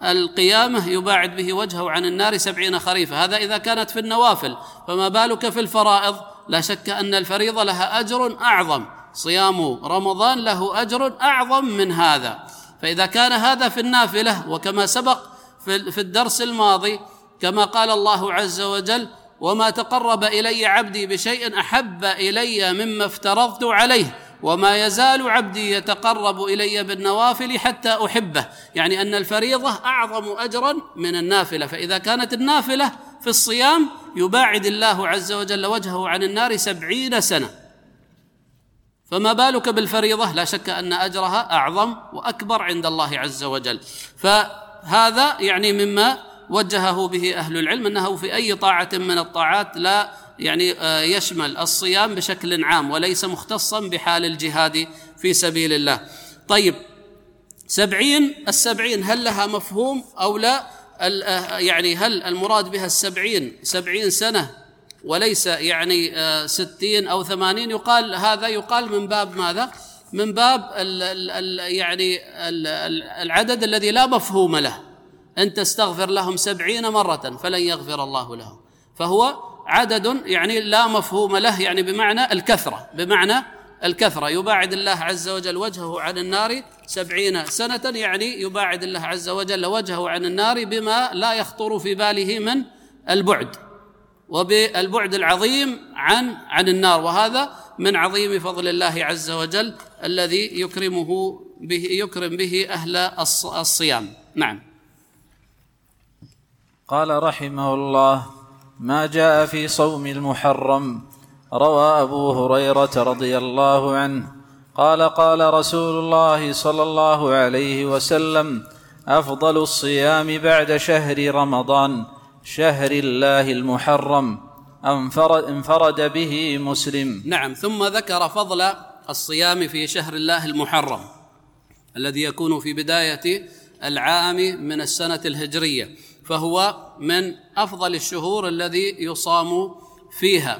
القيامة يباعد به وجهه عن النار سبعين خريفة. هذا إذا كانت في النوافل. فما بالك في الفرائض؟ لا شك أن الفريضة لها أجر أعظم. صيام رمضان له أجر أعظم من هذا. فإذا كان هذا في النافلة وكما سبق في الدرس الماضي كما قال الله عز وجل وما تقرب إلي عبدي بشيء أحب إلي مما افترضت عليه وما يزال عبدي يتقرب إلي بالنوافل حتى أحبه. يعني أن الفريضة أعظم أجرا من النافلة. فإذا كانت النافلة في الصيام يباعد الله عز وجل وجهه عن النار سبعين سنة. فما بالك بالفريضة؟ لا شك أن أجرها أعظم وأكبر عند الله عز وجل. فهذا يعني مما وجهه به أهل العلم أنه في أي طاعة من الطاعات لا يعني آه، يشمل الصيام بشكل عام وليس مختصا بحال الجهاد في سبيل الله. طيب سبعين السبعين هل لها مفهوم أو لا؟ آه، يعني هل المراد بها السبعين سبعين سنة وليس يعني آه، ستين أو ثمانين. يقال هذا يقال من باب ماذا؟ من باب ال ال يعني ال العدد الذي لا مفهوم له. أن تستغفر لهم سبعين مرة فلن يغفر الله لهم. فهو عدد يعني لا مفهوم له يعني بمعنى الكثرة بمعنى الكثرة. يباعد الله عز وجل وجهه عن النار سبعين سنة يعني يباعد الله عز وجل وجهه عن النار بما لا يخطر في باله من البعد. وبالبعد العظيم عن عن النار وهذا من عظيم فضل الله عز وجل الذي يكرمه به يكرم به أهل الصيام. نعم. قال رحمه الله ما جاء في صوم المحرم روى أبو هريرة رضي الله عنه. قال قال رسول الله صلى الله عليه وسلم أفضل الصيام بعد شهر رمضان شهر الله المحرم انفرد, انفرد به مسلم. نعم ثم ذكر فضل الصيام في شهر الله المحرم الذي يكون في بداية العام من السنة الهجرية فهو من أفضل الشهور الذي يصام فيها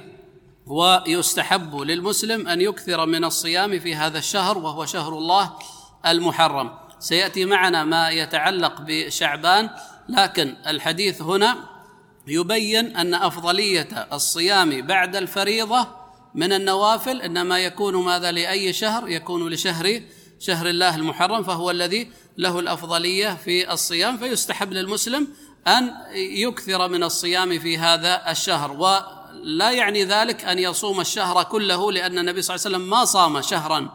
ويستحب للمسلم أن يكثر من الصيام في هذا الشهر وهو شهر الله المحرم. سيأتي معنا ما يتعلق بشعبان لكن الحديث هنا يبين أن أفضلية الصيام بعد الفريضة من النوافل إنما يكون ماذا لأي شهر؟ يكون لشهر شهر الله المحرم فهو الذي له الأفضلية في الصيام. فيستحب للمسلم أن يكثر من الصيام في هذا الشهر ولا يعني ذلك أن يصوم الشهر كله لأن النبي صلى الله عليه وسلم ما صام شهرا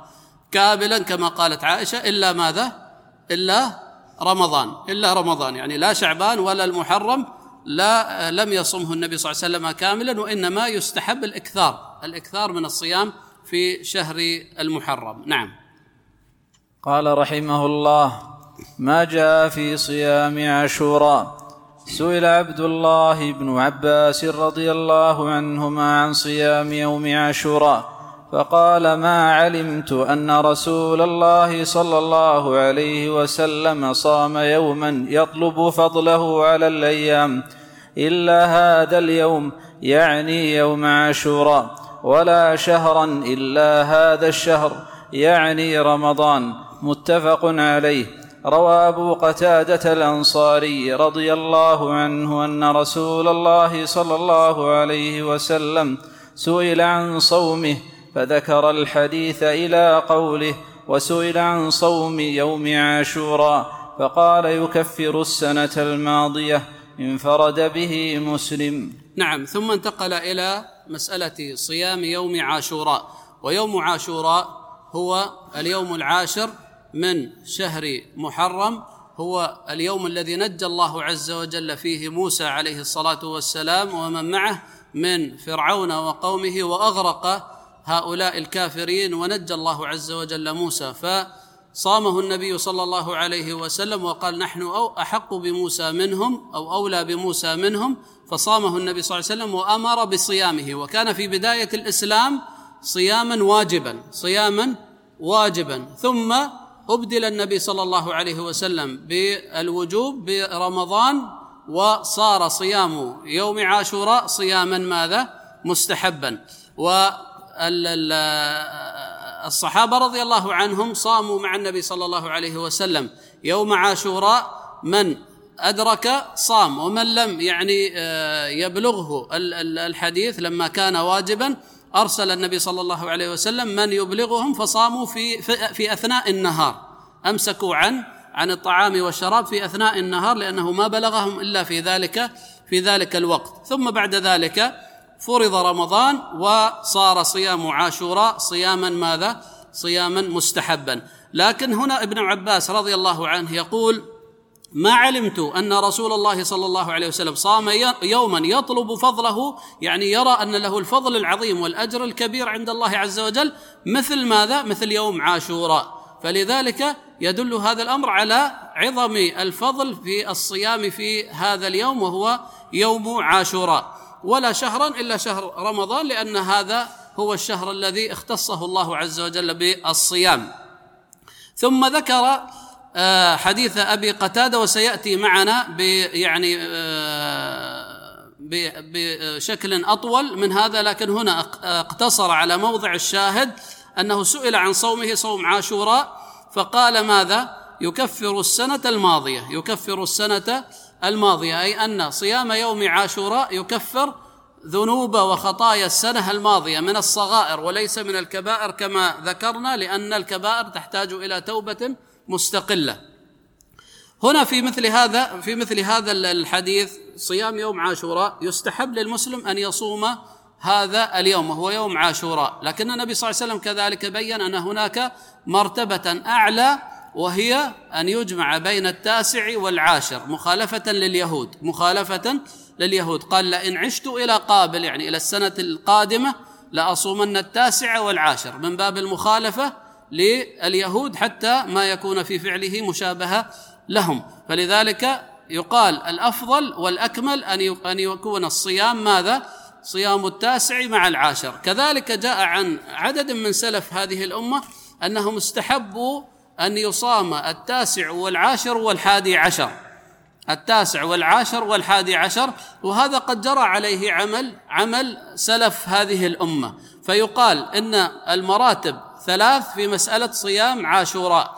كاملا كما قالت عائشة إلا ماذا؟ إلا رمضان إلا رمضان. يعني لا شعبان ولا المحرم لا لم يصمه النبي صلى الله عليه وسلم كاملا وإنما يستحب الإكثار الإكثار من الصيام في شهر المحرم. نعم. قال رحمه الله ما جاء في صيام عاشوراء. سئل عبد الله بن عباس رضي الله عنهما عن صيام يوم عاشوراء. فقال ما علمت أن رسول الله صلى الله عليه وسلم صام يوما يطلب فضله على الأيام إلا هذا اليوم يعني يوم عاشوراء ولا شهرا إلا هذا الشهر يعني رمضان متفق عليه. روى أبو قتادة الأنصاري رضي الله عنه أن رسول الله صلى الله عليه وسلم سئل عن صومه فذكر الحديث إلى قوله وسئل عن صوم يوم عاشوراء فقال يكفر السنة الماضية انفرد به مسلم. نعم ثم انتقل إلى مسألة صيام يوم عاشوراء. ويوم عاشوراء هو اليوم العاشر من شهر محرم هو اليوم الذي نجى الله عز وجل فيه موسى عليه الصلاة والسلام ومن معه من فرعون وقومه وأغرق هؤلاء الكافرين ونجى الله عز وجل موسى فصامه النبي صلى الله عليه وسلم وقال نحن أو أحق بموسى منهم أو أولى بموسى منهم فصامه النبي صلى الله عليه وسلم وأمر بصيامه وكان في بداية الإسلام صياما واجبا صياما واجبا ثم أبدل النبي صلى الله عليه وسلم بالوجوب برمضان وصار صيام يوم عاشوراء صياما ماذا؟ مستحبا. والصحابه رضي الله عنهم صاموا مع النبي صلى الله عليه وسلم. يوم عاشوراء من أدرك صام ومن لم يعني آه، يبلغه الحديث لما كان واجبا أرسل النبي صلى الله عليه وسلم من يبلغهم فصاموا في في أثناء النهار. أمسكوا عن عن الطعام والشراب في أثناء النهار لأنه ما بلغهم إلا في ذلك في ذلك الوقت. ثم بعد ذلك فرض رمضان وصار صيام عاشوراء صياما ماذا؟ صياما مستحبا لكن هنا ابن عباس رضي الله عنه يقول ما علمت أن رسول الله صلى الله عليه وسلم صام يوما يطلب فضله يعني يرى أن له الفضل العظيم والأجر الكبير عند الله عز وجل مثل ماذا؟ مثل يوم عاشوراء فلذلك يدل هذا الأمر على عظم الفضل في الصيام في هذا اليوم وهو يوم عاشوراء ولا شهرا إلا شهر رمضان لأن هذا هو الشهر الذي اختصه الله عز وجل بالصيام. ثم ذكر آه، حديث أبي قتادة وسيأتي معنا يعني آه، بشكل أطول من هذا لكن هنا اقتصر على موضع الشاهد أنه سئل عن صومه صوم عاشوراء فقال ماذا؟ يكفر السنة الماضية يكفر السنة الماضيه أي أن صيام يوم عاشوراء يكفر ذنوب وخطايا السنة الماضية من الصغائر وليس من الكبائر كما ذكرنا لأن الكبائر تحتاج إلى توبة مستقلة. هنا في مثل هذا في مثل هذا الحديث صيام يوم عاشوراء يستحب للمسلم أن يصوم هذا اليوم وهو يوم عاشوراء. لكن النبي صلى الله عليه وسلم كذلك بين أن هناك مرتبة أعلى وهي أن يجمع بين التاسع والعاشر مخالفة لليهود مخالفة لليهود. قال لئن عشت إلى قابل يعني إلى السنة القادمة لأصومن التاسع والعاشر. من باب المخالفة لليهود حتى ما يكون في فعله مشابهة لهم. فلذلك يقال الأفضل والأكمل أن أن يكون الصيام ماذا؟ صيام التاسع مع العاشر. كذلك جاء عن عدد من سلف هذه الأمة أنهم استحبوا أن يصام التاسع والعاشر والحادي عشر. التاسع والعاشر والحادي عشر وهذا قد جرى عليه عمل عمل سلف هذه الأمة. فيقال إن المراتب ثلاث في مسألة صيام عاشوراء.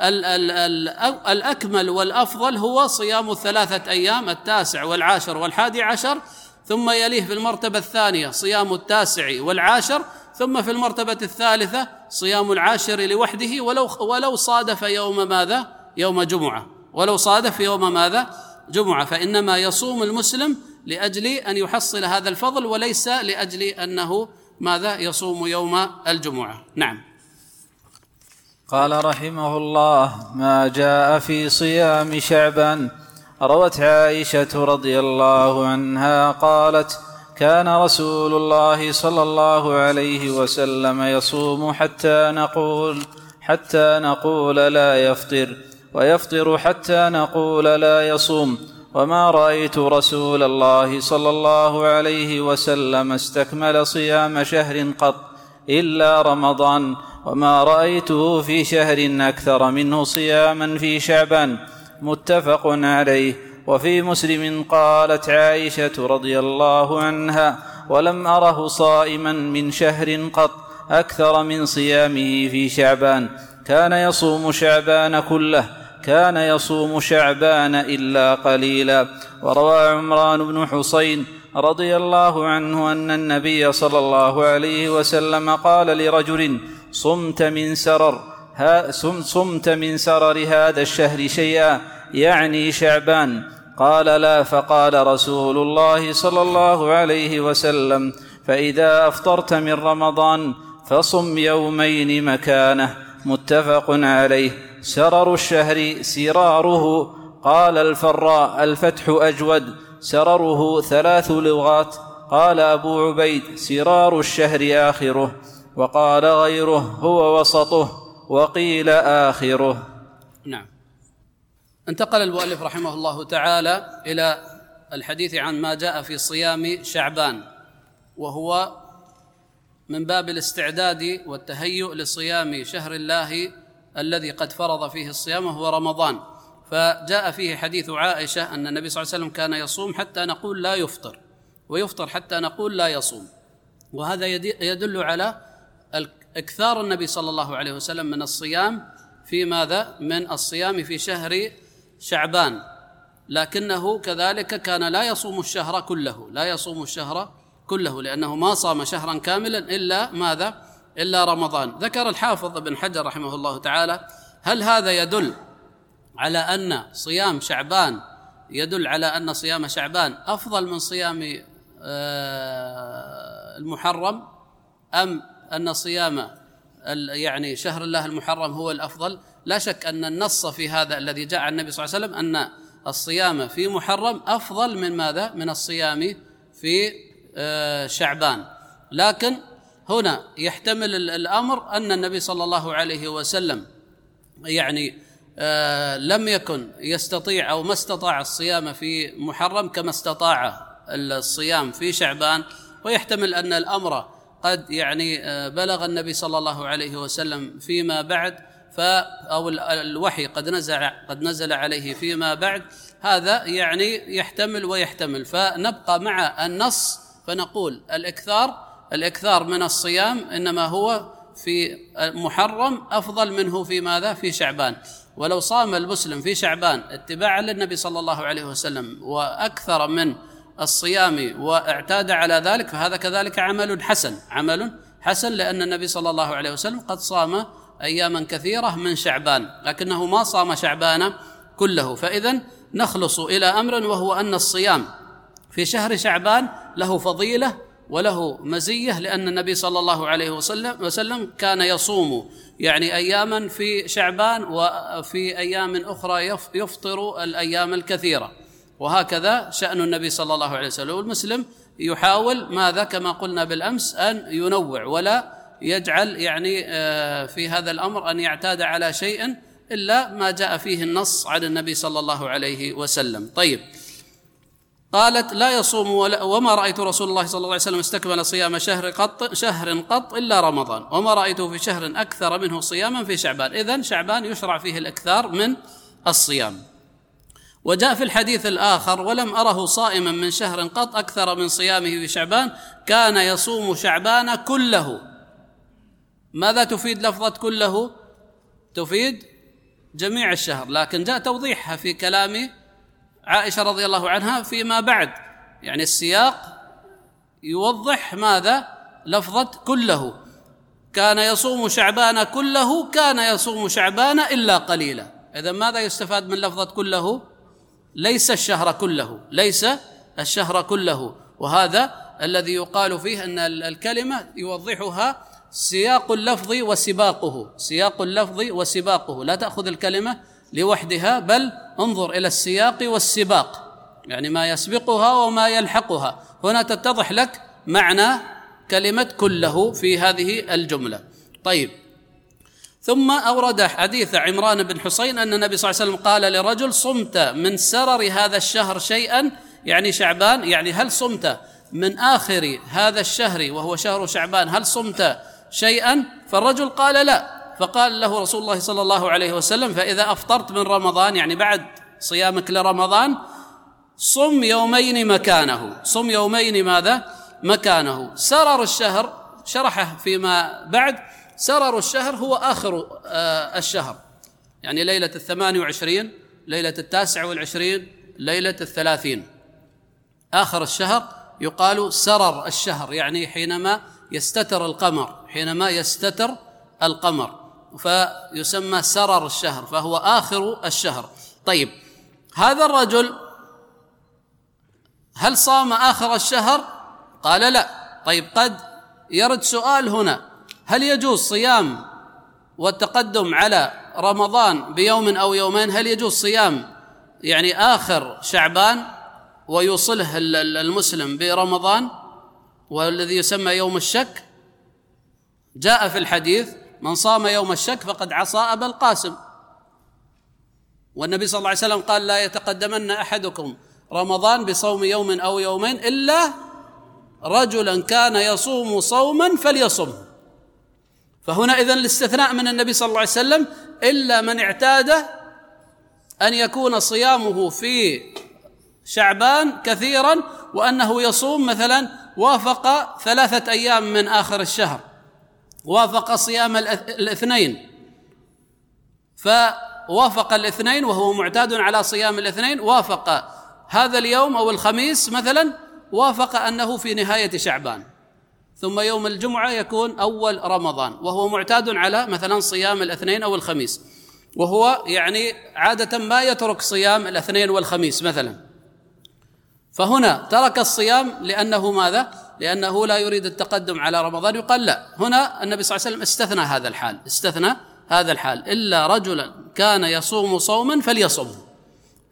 ال ال ال الأكمل والأفضل هو صيام الثلاثة أيام التاسع والعاشر والحادي عشر ثم يليه في المرتبة الثانية صيام التاسع والعاشر ثم في المرتبة الثالثة صيام العاشر لوحده ولو ولو صادف يوم ماذا؟ يوم جمعة. ولو صادف يوم ماذا؟ جمعة. فإنما يصوم المسلم لأجل أن يحصل هذا الفضل وليس لأجل أنه ماذا؟ يصوم يوم الجمعة. نعم. قال رحمه الله ما جاء في صيام شعبان روت عائشة رضي الله عنها قالت كان رسول الله صلى الله عليه وسلم يصوم حتى نقول حتى نقول لا يفطر ويفطر حتى نقول لا يصوم. وما رايت رسول الله صلى الله عليه وسلم استكمل صيام شهر قط الا رمضان. وما رايته في شهر أكثر منه صياما في شعبان. متفق عليه. وفي مسلم قالت عائشة رضي الله عنها ولم أره صائما من شهر قط أكثر من صيامه في شعبان كان يصوم شعبان كله كان يصوم شعبان إلا قليلا. وروى عمران بن حصين رضي الله عنه أن النبي صلى الله عليه وسلم قال لرجل صمت من سرر صمت من سرر هذا الشهر شيئا. يعني شعبان. قال لا فقال رسول الله صلى الله عليه وسلم فإذا أفطرت من رمضان فصم يومين مكانه. متفق عليه. سرر الشهر سراره. قال الفراء الفتح أجود. سرره ثلاث لغات. قال أبو عبيد سرار الشهر آخره. وقال غيره هو وسطه. وقيل آخره. نعم. انتقل المؤلف رحمه الله تعالى إلى الحديث عن ما جاء في صيام شعبان وهو من باب الاستعداد والتهيؤ لصيام شهر الله الذي قد فرض فيه الصيام وهو رمضان. فجاء فيه حديث عائشة أن النبي صلى الله عليه وسلم كان يصوم حتى نقول لا يفطر ويفطر حتى نقول لا يصوم. وهذا يدل على اكثار النبي صلى الله عليه وسلم من الصيام في ماذا؟ من الصيام في شهر شعبان. لكنه كذلك كان لا يصوم الشهر كله لا يصوم الشهر كله لأنه ما صام شهرا كاملا إلا ماذا؟ إلا رمضان. ذكر الحافظ ابن حجر رحمه الله تعالى هل هذا يدل على أن صيام شعبان يدل على أن صيام شعبان أفضل من صيام آه، المحرم؟ أم أن صيام يعني شهر الله المحرم هو الأفضل؟ لا شك أن النص في هذا الذي جاء عن النبي صلى الله عليه وسلم أن الصيام في محرم أفضل من ماذا؟ من الصيام في آه، شعبان. لكن هنا يحتمل الأمر أن النبي صلى الله عليه وسلم يعني آه، لم يكن يستطيع أو ما استطاع الصيام في محرم كما استطاع الصيام في شعبان. ويحتمل أن الأمر قد يعني آه، بلغ النبي صلى الله عليه وسلم فيما بعد. ف أو الوحي قد نزل قد نزل عليه فيما بعد. هذا يعني يحتمل ويحتمل. فنبقى مع النص فنقول الإكثار الإكثار من الصيام إنما هو في محرم أفضل منه في ماذا؟ في شعبان. ولو صام المسلم في شعبان اتباعا للنبي صلى الله عليه وسلم وأكثر من الصيام واعتاد على ذلك فهذا كذلك عمل حسن. عمل حسن لأن النبي صلى الله عليه وسلم قد صام اياما كثيرة من شعبان لكنه ما صام شعبان كله. فاذا نخلص إلى أمر وهو أن الصيام في شهر شعبان له فضيلة وله مزية لأن النبي صلى الله عليه وسلم وسلم كان يصوم يعني اياما في شعبان وفي أيام أخرى يفطر الأيام الكثيرة. وهكذا شأن النبي صلى الله عليه وسلم. والمسلم يحاول ماذا؟ كما قلنا بالأمس أن ينوع ولا يجعل يعني آه، في هذا الأمر أن يعتاد على شيء إلا ما جاء فيه النص عن النبي صلى الله عليه وسلم. طيب. قالت لا يصوم ولا وما رأيت رسول الله صلى الله عليه وسلم استكمل صيام شهر قط شهر قط إلا رمضان وما رايته في شهر أكثر منه صياما في شعبان. اذا شعبان يشرع فيه الإكثار من الصيام. وجاء في الحديث الآخر ولم أره صائما من شهر قط أكثر من صيامه في شعبان كان يصوم شعبان كله. ماذا تفيد لفظة كله؟ تفيد جميع الشهر لكن جاء توضيحها في كلام عائشة رضي الله عنها فيما بعد. يعني السياق يوضح ماذا؟ لفظة كله. كان يصوم شعبان كله كان يصوم شعبان إلا قليلا. إذا ماذا يستفاد من لفظة كله؟ ليس الشهر كله ليس الشهر كله. وهذا الذي يقال فيه أن الكلمة يوضحها سياق اللفظ وسباقه. سياق اللفظ وسباقه. لا تأخذ الكلمة لوحدها بل انظر إلى السياق والسباق. يعني ما يسبقها وما يلحقها. هنا تتضح لك معنى كلمة كله في هذه الجملة. طيب. ثم أورد حديث عمران بن حسين أن النبي صلى الله عليه وسلم قال لرجل صمت من سرر هذا الشهر شيئا؟ يعني شعبان يعني هل صمت من آخر هذا الشهر وهو شهر شعبان هل صمت شيئا؟ فالرجل قال لا. فقال له رسول الله صلى الله عليه وسلم فإذا أفطرت من رمضان يعني بعد صيامك لرمضان صم يومين مكانه. صم يومين ماذا؟ مكانه. سرر الشهر شرحه فيما بعد سرر الشهر هو آخر آه، الشهر. يعني ليلة الثمانية وعشرين ليلة التاسع والعشرين ليلة الثلاثين. آخر الشهر يقال سرر الشهر يعني حينما يستتر القمر حينما يستتر القمر فيسمى سرر الشهر فهو آخر الشهر. طيب هذا الرجل هل صام آخر الشهر؟ قال لا. طيب قد يرد سؤال هنا هل يجوز صيام والتقدم على رمضان بيوم أو يومين؟ هل يجوز صيام يعني آخر شعبان ويوصله المسلم برمضان؟ والذي يسمى يوم الشك جاء في الحديث من صام يوم الشك فقد عصى أبا القاسم. والنبي صلى الله عليه وسلم قال لا يتقدمن أحدكم رمضان بصوم يوم أو يومين إلا رجلا كان يصوم صوما فليصم. فهنا إذن الاستثناء من النبي صلى الله عليه وسلم إلا من اعتاد أن يكون صيامه في شعبان كثيرا وأنه يصوم مثلا وافق ثلاثة أيام من آخر الشهر وافق صيام الاثنين. فوافق الاثنين وهو معتاد على صيام الاثنين وافق هذا اليوم أو الخميس مثلا وافق أنه في نهاية شعبان. ثم يوم الجمعة يكون أول رمضان وهو معتاد على مثلا صيام الاثنين أو الخميس. وهو يعني عادة ما يترك صيام الاثنين والخميس مثلا. فهنا ترك الصيام لأنه ماذا؟ لأنه لا يريد التقدم على رمضان. يقال لا. هنا النبي صلى الله عليه وسلم استثنى هذا الحال. استثنى هذا الحال. إلا رجلا كان يصوم صوما فليصمه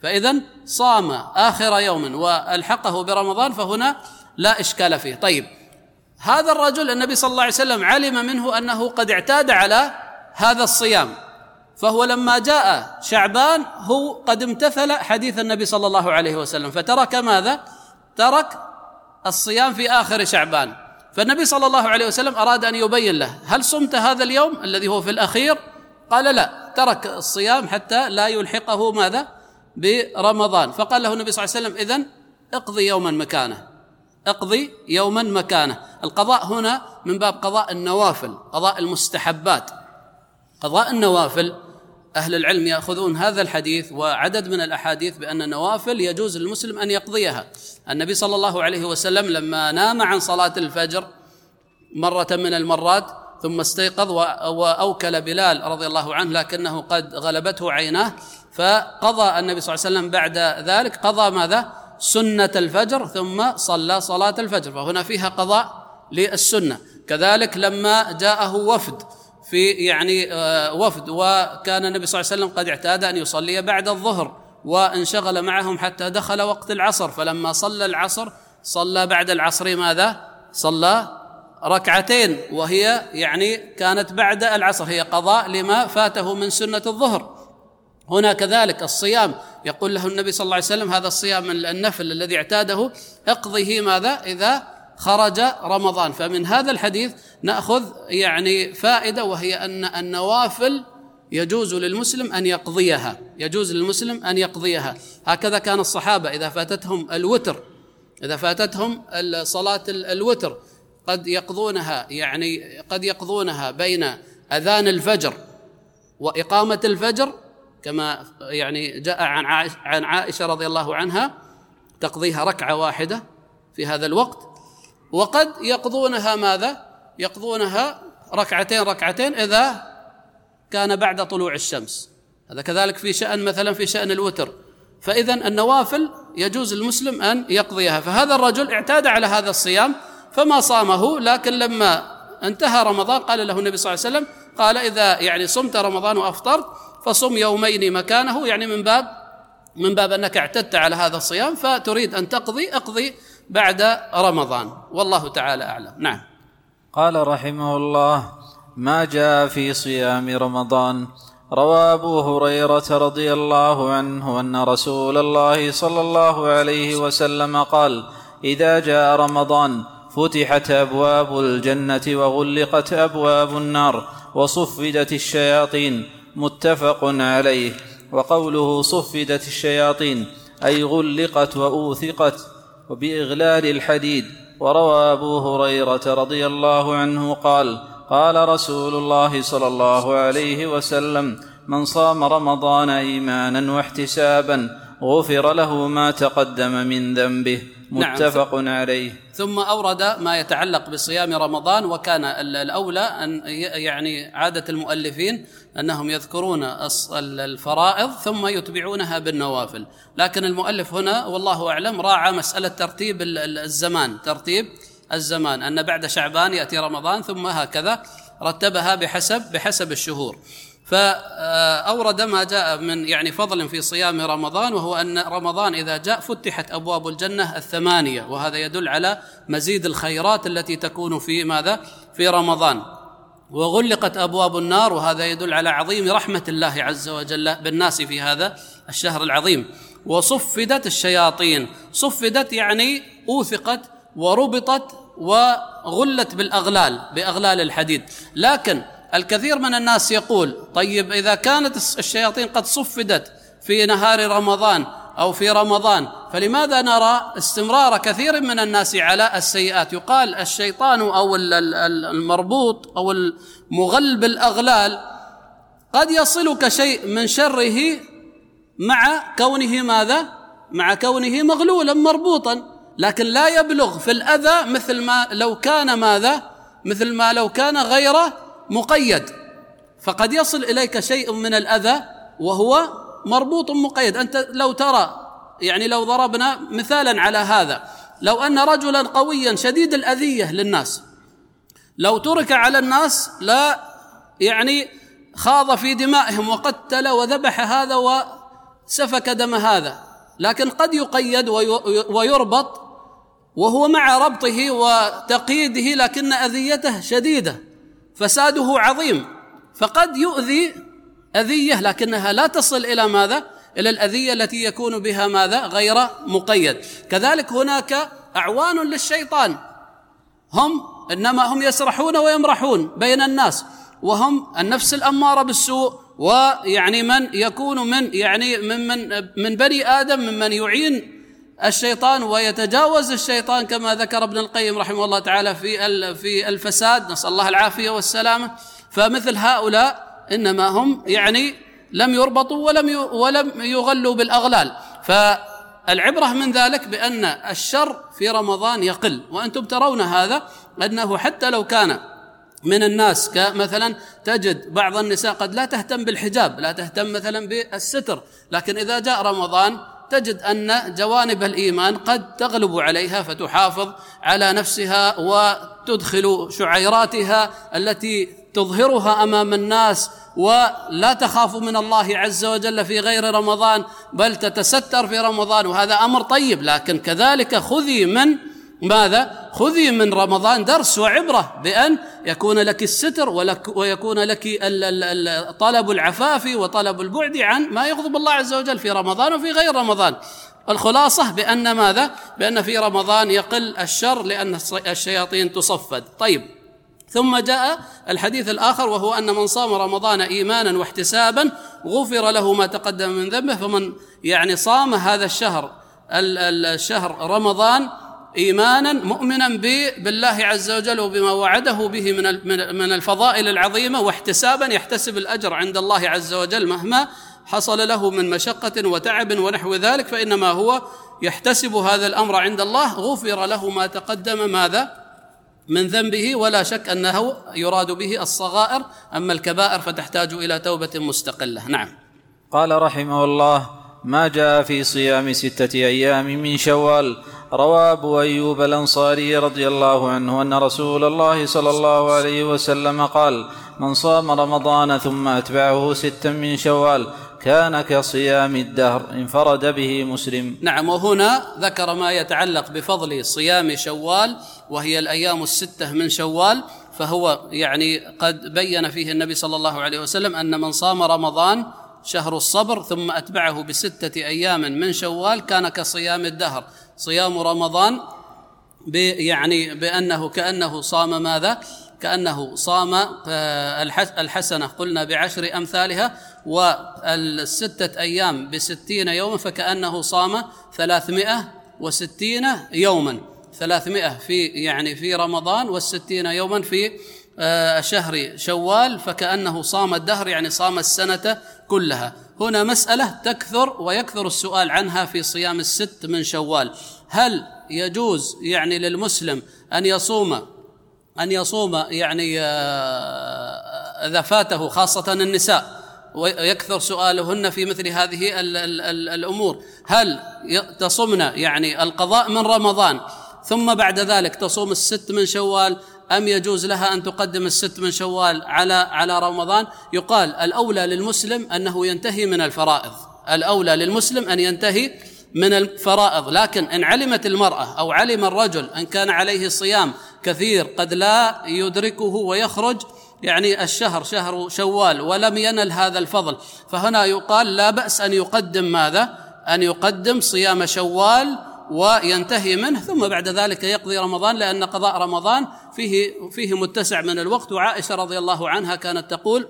فإذا صام آخر يوم وألحقه برمضان فهنا لا إشكال فيه. طيب هذا الرجل النبي صلى الله عليه وسلم علم منه أنه قد اعتاد على هذا الصيام. فهو لما جاء شعبان هو قد امتثل حديث النبي صلى الله عليه وسلم. فترك ماذا؟ ترك الصيام في آخر شعبان. فالنبي صلى الله عليه وسلم أراد أن يبين له هل صمت هذا اليوم الذي هو في الأخير؟ قال لا ترك الصيام حتى لا يلحقه ماذا؟ برمضان. فقال له النبي صلى الله عليه وسلم إذن اقضي يوما مكانه. اقضي يوما مكانه. القضاء هنا من باب قضاء النوافل قضاء المستحبات. قضاء النوافل أهل العلم يأخذون هذا الحديث وعدد من الأحاديث بأن النوافل يجوز للمسلم أن يقضيها. النبي صلى الله عليه وسلم لما نام عن صلاة الفجر مرة من المرات ثم استيقظ وأوكل بلال رضي الله عنه لكنه قد غلبته عيناه فقضى النبي صلى الله عليه وسلم بعد ذلك قضى ماذا؟ سنة الفجر ثم صلى صلاة الفجر فهنا فيها قضاء للسنة. كذلك لما جاءه وفد في يعني آه، وفد. وكان النبي صلى الله عليه وسلم قد اعتاد أن يصلي بعد الظهر وانشغل معهم حتى دخل وقت العصر. فلما صلى العصر صلى بعد العصر ماذا؟ صلى ركعتين. وهي يعني كانت بعد العصر. هي قضاء لما فاته من سنة الظهر. هنا كذلك الصيام. يقول له النبي صلى الله عليه وسلم هذا الصيام النفل الذي اعتاده اقضه ماذا؟ إذا خرج رمضان. فمن هذا الحديث نأخذ يعني فائدة وهي ان النوافل يجوز للمسلم أن يقضيها. يجوز للمسلم أن يقضيها. هكذا كان الصحابة إذا فاتتهم الوتر. إذا فاتتهم صلاة الوتر قد يقضونها يعني قد يقضونها بين أذان الفجر وإقامة الفجر كما يعني جاء عن عن عائشة رضي الله عنها تقضيها ركعة واحدة في هذا الوقت. وقد يقضونها ماذا؟ يقضونها ركعتين ركعتين إذا كان بعد طلوع الشمس. هذا كذلك في شأن مثلا في شأن الوتر. فإذا النوافل يجوز المسلم أن يقضيها. فهذا الرجل اعتاد على هذا الصيام فما صامه لكن لما انتهى رمضان قال له النبي صلى الله عليه وسلم قال إذا يعني صمت رمضان وأفطرت فصم يومين مكانه يعني من باب من باب أنك اعتدت على هذا الصيام فتريد أن تقضي اقضي بعد رمضان. والله تعالى أعلم. نعم. قال رحمه الله ما جاء في صيام رمضان. روى أبو هريرة رضي الله عنه أن رسول الله صلى الله عليه وسلم قال إذا جاء رمضان فتحت أبواب الجنة وغلقت أبواب النار وصفدت الشياطين. متفق عليه. وقوله صفدت الشياطين أي غلقت وأوثقت وبإغلال الحديد. وروى أبو هريرة رضي الله عنه قال قال رسول الله صلى الله عليه وسلم من صام رمضان إيمانا واحتسابا غفر له ما تقدم من ذنبه نعم. متفق نعم. عليه ثم أورد ما يتعلق بصيام رمضان وكان الأولى أن يعني عادة المؤلفين أنهم يذكرون الفرائض ثم يتبعونها بالنوافل لكن المؤلف هنا والله أعلم راعى مسألة ترتيب الزمان ترتيب الزمان أن بعد شعبان يأتي رمضان ثم هكذا رتبها بحسب بحسب الشهور فأورد ما جاء من يعني فضل في صيام رمضان وهو أن رمضان إذا جاء فتحت أبواب الجنة الثمانية وهذا يدل على مزيد الخيرات التي تكون في ماذا؟ في رمضان. وغلقت أبواب النار وهذا يدل على عظيم رحمة الله عز وجل بالناس في هذا الشهر العظيم. وصفدت الشياطين صفدت يعني أوثقت وربطت وغلت بالأغلال بأغلال الحديد. لكن الكثير من الناس يقول طيب إذا كانت الشياطين قد صفدت في نهار رمضان أو في رمضان فلماذا نرى استمرار كثير من الناس على السيئات؟ يقال الشيطان أو المربوط أو المغل بالاغلال قد يصلك شيء من شره مع كونه ماذا؟ مع كونه مغلولا مربوطا. لكن لا يبلغ في الأذى مثل ما لو كان ماذا؟ مثل ما لو كان غير مقيد. فقد يصل إليك شيء من الأذى وهو مربوط مقيد. أنت لو ترى يعني لو ضربنا مثالا على هذا لو أن رجلا قويا شديد الأذية للناس لو ترك على الناس لا يعني خاض في دمائهم وقتل وذبح هذا وسفك دم هذا. لكن قد يقيد ويربط وهو مع ربطه وتقييده لكن أذيته شديدة. فساده عظيم. فقد يؤذي أذية لكنها لا تصل إلى ماذا؟ إلى الأذية التي يكون بها ماذا؟ غير مقيد. كذلك هناك أعوان للشيطان. هم إنما هم يسرحون ويمرحون بين الناس وهم النفس الأمارة بالسوء ويعني من يكون من يعني من من من بني آدم ممن يعين الشيطان ويتجاوز الشيطان كما ذكر ابن القيم رحمه الله تعالى في في الفساد. نسأل الله العافية والسلامة. فمثل هؤلاء إنما هم يعني لم يربطوا ولم ولم يغلوا بالأغلال. فالعبرة من ذلك بأن الشر في رمضان يقل. وأنتم ترون هذا أنه حتى لو كان من الناس كمثلا تجد بعض النساء قد لا تهتم بالحجاب لا تهتم مثلا بالستر. لكن إذا جاء رمضان تجد أن جوانب الإيمان قد تغلب عليها فتحافظ على نفسها وتدخل شعيراتها التي تظهرها أمام الناس ولا تخاف من الله عز وجل في غير رمضان بل تتستر في رمضان وهذا أمر طيب لكن كذلك خذي من ماذا؟ خذي من رمضان درس وعبرة بأن يكون لك الستر ولك ويكون لك طلب العفاف وطلب البعد عن ما يغضب الله عز وجل في رمضان وفي غير رمضان. الخلاصة بأن ماذا؟ بأن في رمضان يقل الشر لأن الشياطين تصفد. طيب ثم جاء الحديث الآخر وهو أن من صام رمضان إيمانا واحتسابا غفر له ما تقدم من ذنبه فمن يعني صام هذا الشهر الشهر رمضان إيمانا مؤمنا بالله عز وجل وبما وعده به من من الفضائل العظيمة واحتسابا يحتسب الأجر عند الله عز وجل مهما حصل له من مشقة وتعب ونحو ذلك فإنما هو يحتسب هذا الأمر عند الله. غفر له ما تقدم ماذا؟ من ذنبه ولا شك أنه يراد به الصغائر. أما الكبائر فتحتاج إلى توبة مستقلة. نعم. قال رحمه الله ما جاء في صيام ستة أيام من شوال روى ابو أيوب الأنصاري رضي الله عنه أن رسول الله صلى الله عليه وسلم قال من صام رمضان ثم أتبعه ستا من شوال كان كصيام الدهر انفرد به مسلم. نعم وهنا ذكر ما يتعلق بفضل صيام شوال وهي الأيام الستة من شوال فهو يعني قد بين فيه النبي صلى الله عليه وسلم أن من صام رمضان شهر الصبر ثم أتبعه بستة أيام من شوال كان كصيام الدهر. صيام رمضان يعني بأنه كأنه صام ماذا؟ كأنه صام آه، الحسنة. قلنا بعشر أمثالها والستة أيام بستين يوما فكأنه صام ثلاثمائة وستين يوما. ثلاثمائة في يعني في رمضان والستين يوما في شهر شوال فكأنه صام الدهر يعني صام السنة كلها. هنا مسألة تكثر ويكثر السؤال عنها في صيام الست من شوال. هل يجوز يعني للمسلم أن يصوم أن يصوم يعني آه، إذا فاته خاصة النساء؟ ويكثر سؤالهن في مثل هذه الأمور. هل تصمن يعني القضاء من رمضان ثم بعد ذلك تصوم الست من شوال أم يجوز لها أن تقدم الست من شوال على على رمضان؟ يقال الأولى للمسلم أنه ينتهي من الفرائض. الأولى للمسلم أن ينتهي من الفرائض. لكن إن علمت المرأة أو علم الرجل أن كان عليه صيام كثير قد لا يدركه ويخرج يعني الشهر شهر شوال ولم ينل هذا الفضل. فهنا يقال لا بأس أن يقدم ماذا؟ أن يقدم صيام شوال وينتهي منه ثم بعد ذلك يقضي رمضان لأن قضاء رمضان فيه فيه متسع من الوقت. وعائشة رضي الله عنها كانت تقول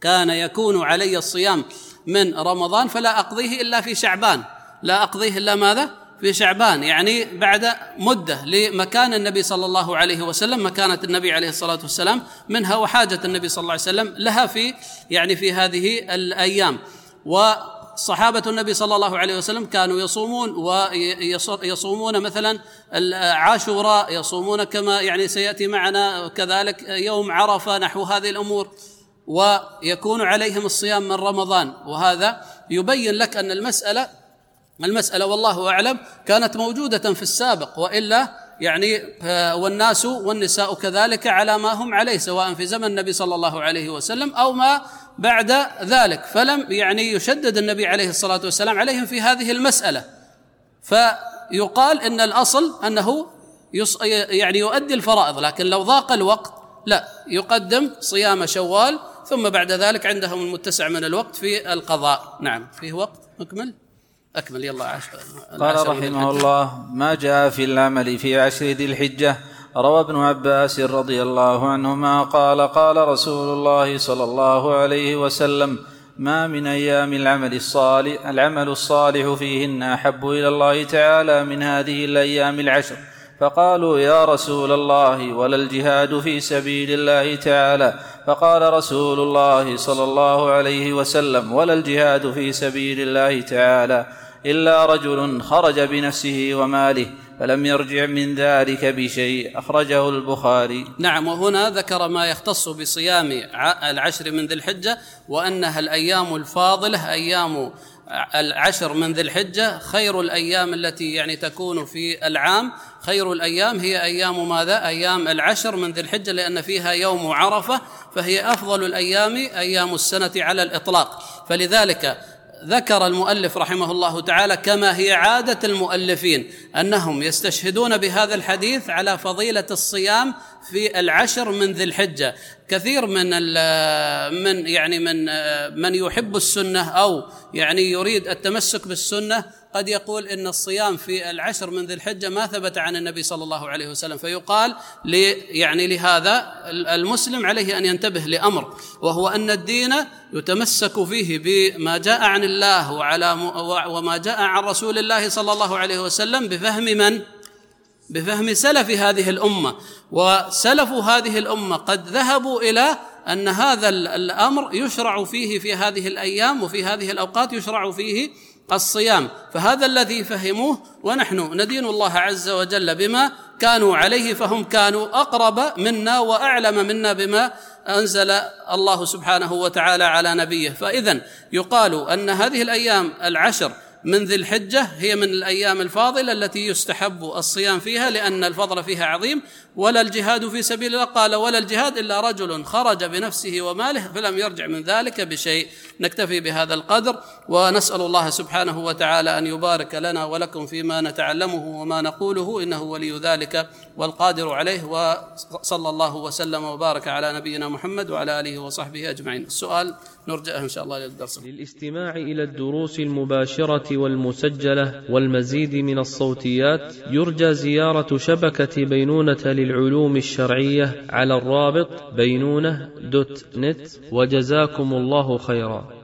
كان يكون علي الصيام من رمضان فلا أقضيه إلا في شعبان. لا أقضيه إلا ماذا؟ في شعبان. يعني بعد مدة لمكان النبي صلى الله عليه وسلم مكانة النبي عليه الصلاة والسلام منها وحاجة النبي صلى الله عليه وسلم لها في يعني في هذه الأيام. وصحابة النبي صلى الله عليه وسلم كانوا يصومون ويصومون مثلا عاشوراء يصومون كما يعني سيأتي معنا كذلك يوم عرفة نحو هذه الأمور ويكون عليهم الصيام من رمضان. وهذا يبين لك أن المسألة المسألة والله أعلم كانت موجودة في السابق وإلا يعني آه، والناس والنساء كذلك على ما هم عليه سواء في زمن النبي صلى الله عليه وسلم أو ما بعد ذلك. فلم يعني يشدد النبي عليه الصلاة والسلام عليهم في هذه المسألة. فيقال إن الأصل أنه يعني يؤدي الفرائض لكن لو ضاق الوقت لا يقدم صيام شوال ثم بعد ذلك عندهم المتسع من الوقت في القضاء. نعم فيه وقت مكمل؟ أكمل يلا عشر قال رحمه الله ما جاء في العمل في عشر ذي الحجة؟ روى ابن عباس رضي الله عنهما قال قال رسول الله صلى الله عليه وسلم ما من أيام العمل الصالح العمل الصالح فيهن أحب إلى الله تعالى من هذه الأيام العشر. فقالوا يا رسول الله ولا الجهاد في سبيل الله تعالى. فقال رسول الله صلى الله عليه وسلم ولا الجهاد في سبيل الله تعالى. إلا رجل خرج بنفسه وماله فلم يرجع من ذلك بشيء. أخرجه البخاري. نعم وهنا ذكر ما يختص بصيام العشر من ذي الحجة وأنها الأيام الفاضلة أيام العشر من ذي الحجة. خير الأيام التي يعني تكون في العام خير الأيام هي أيام ماذا؟ أيام العشر من ذي الحجة لأن فيها يوم عرفة فهي أفضل الأيام أيام السنة على الإطلاق. فلذلك ذكر المؤلف رحمه الله تعالى كما هي عادة المؤلفين أنهم يستشهدون بهذا الحديث على فضيلة الصيام في العشر من ذي الحجة. كثير من من يعني من من يحب السنة أو يعني يريد التمسك بالسنة قد يقول إن الصيام في العشر من ذي الحجة ما ثبت عن النبي صلى الله عليه وسلم فيقال لي يعني لهذا المسلم عليه أن ينتبه لأمر وهو أن الدين يتمسك فيه بما جاء عن الله وعلى وما جاء عن رسول الله صلى الله عليه وسلم بفهم من؟ بفهم سلف هذه الأمة وسلف هذه الأمة قد ذهبوا إلى أن هذا الأمر يشرع فيه في هذه الأيام وفي هذه الأوقات يشرع فيه الصيام. فهذا الذي فهموه ونحن ندين الله عز وجل بما كانوا عليه فهم كانوا أقرب منا وأعلم منا بما أنزل الله سبحانه وتعالى على نبيه. فاذا يقال أن هذه الأيام العشر من ذي الحجة هي من الأيام الفاضلة التي يستحب الصيام فيها لأن الفضل فيها عظيم. ولا الجهاد في سبيل الله. قال ولا الجهاد إلا رجل خرج بنفسه وماله فلم يرجع من ذلك بشيء. نكتفي بهذا القدر ونسأل الله سبحانه وتعالى أن يبارك لنا ولكم فيما نتعلمه وما نقوله. إنه ولي ذلك والقادر عليه. وصلى الله وسلم وبارك على نبينا محمد وعلى آله وصحبه أجمعين. السؤال نرجعه إن شاء الله للدرس. للاستماع إلى الدروس المباشرة والمسجلة والمزيد من الصوتيات يرجى زيارة شبكة بينونة للعلوم الشرعية على الرابط بينونة دوت نت وجزاكم الله خيرا.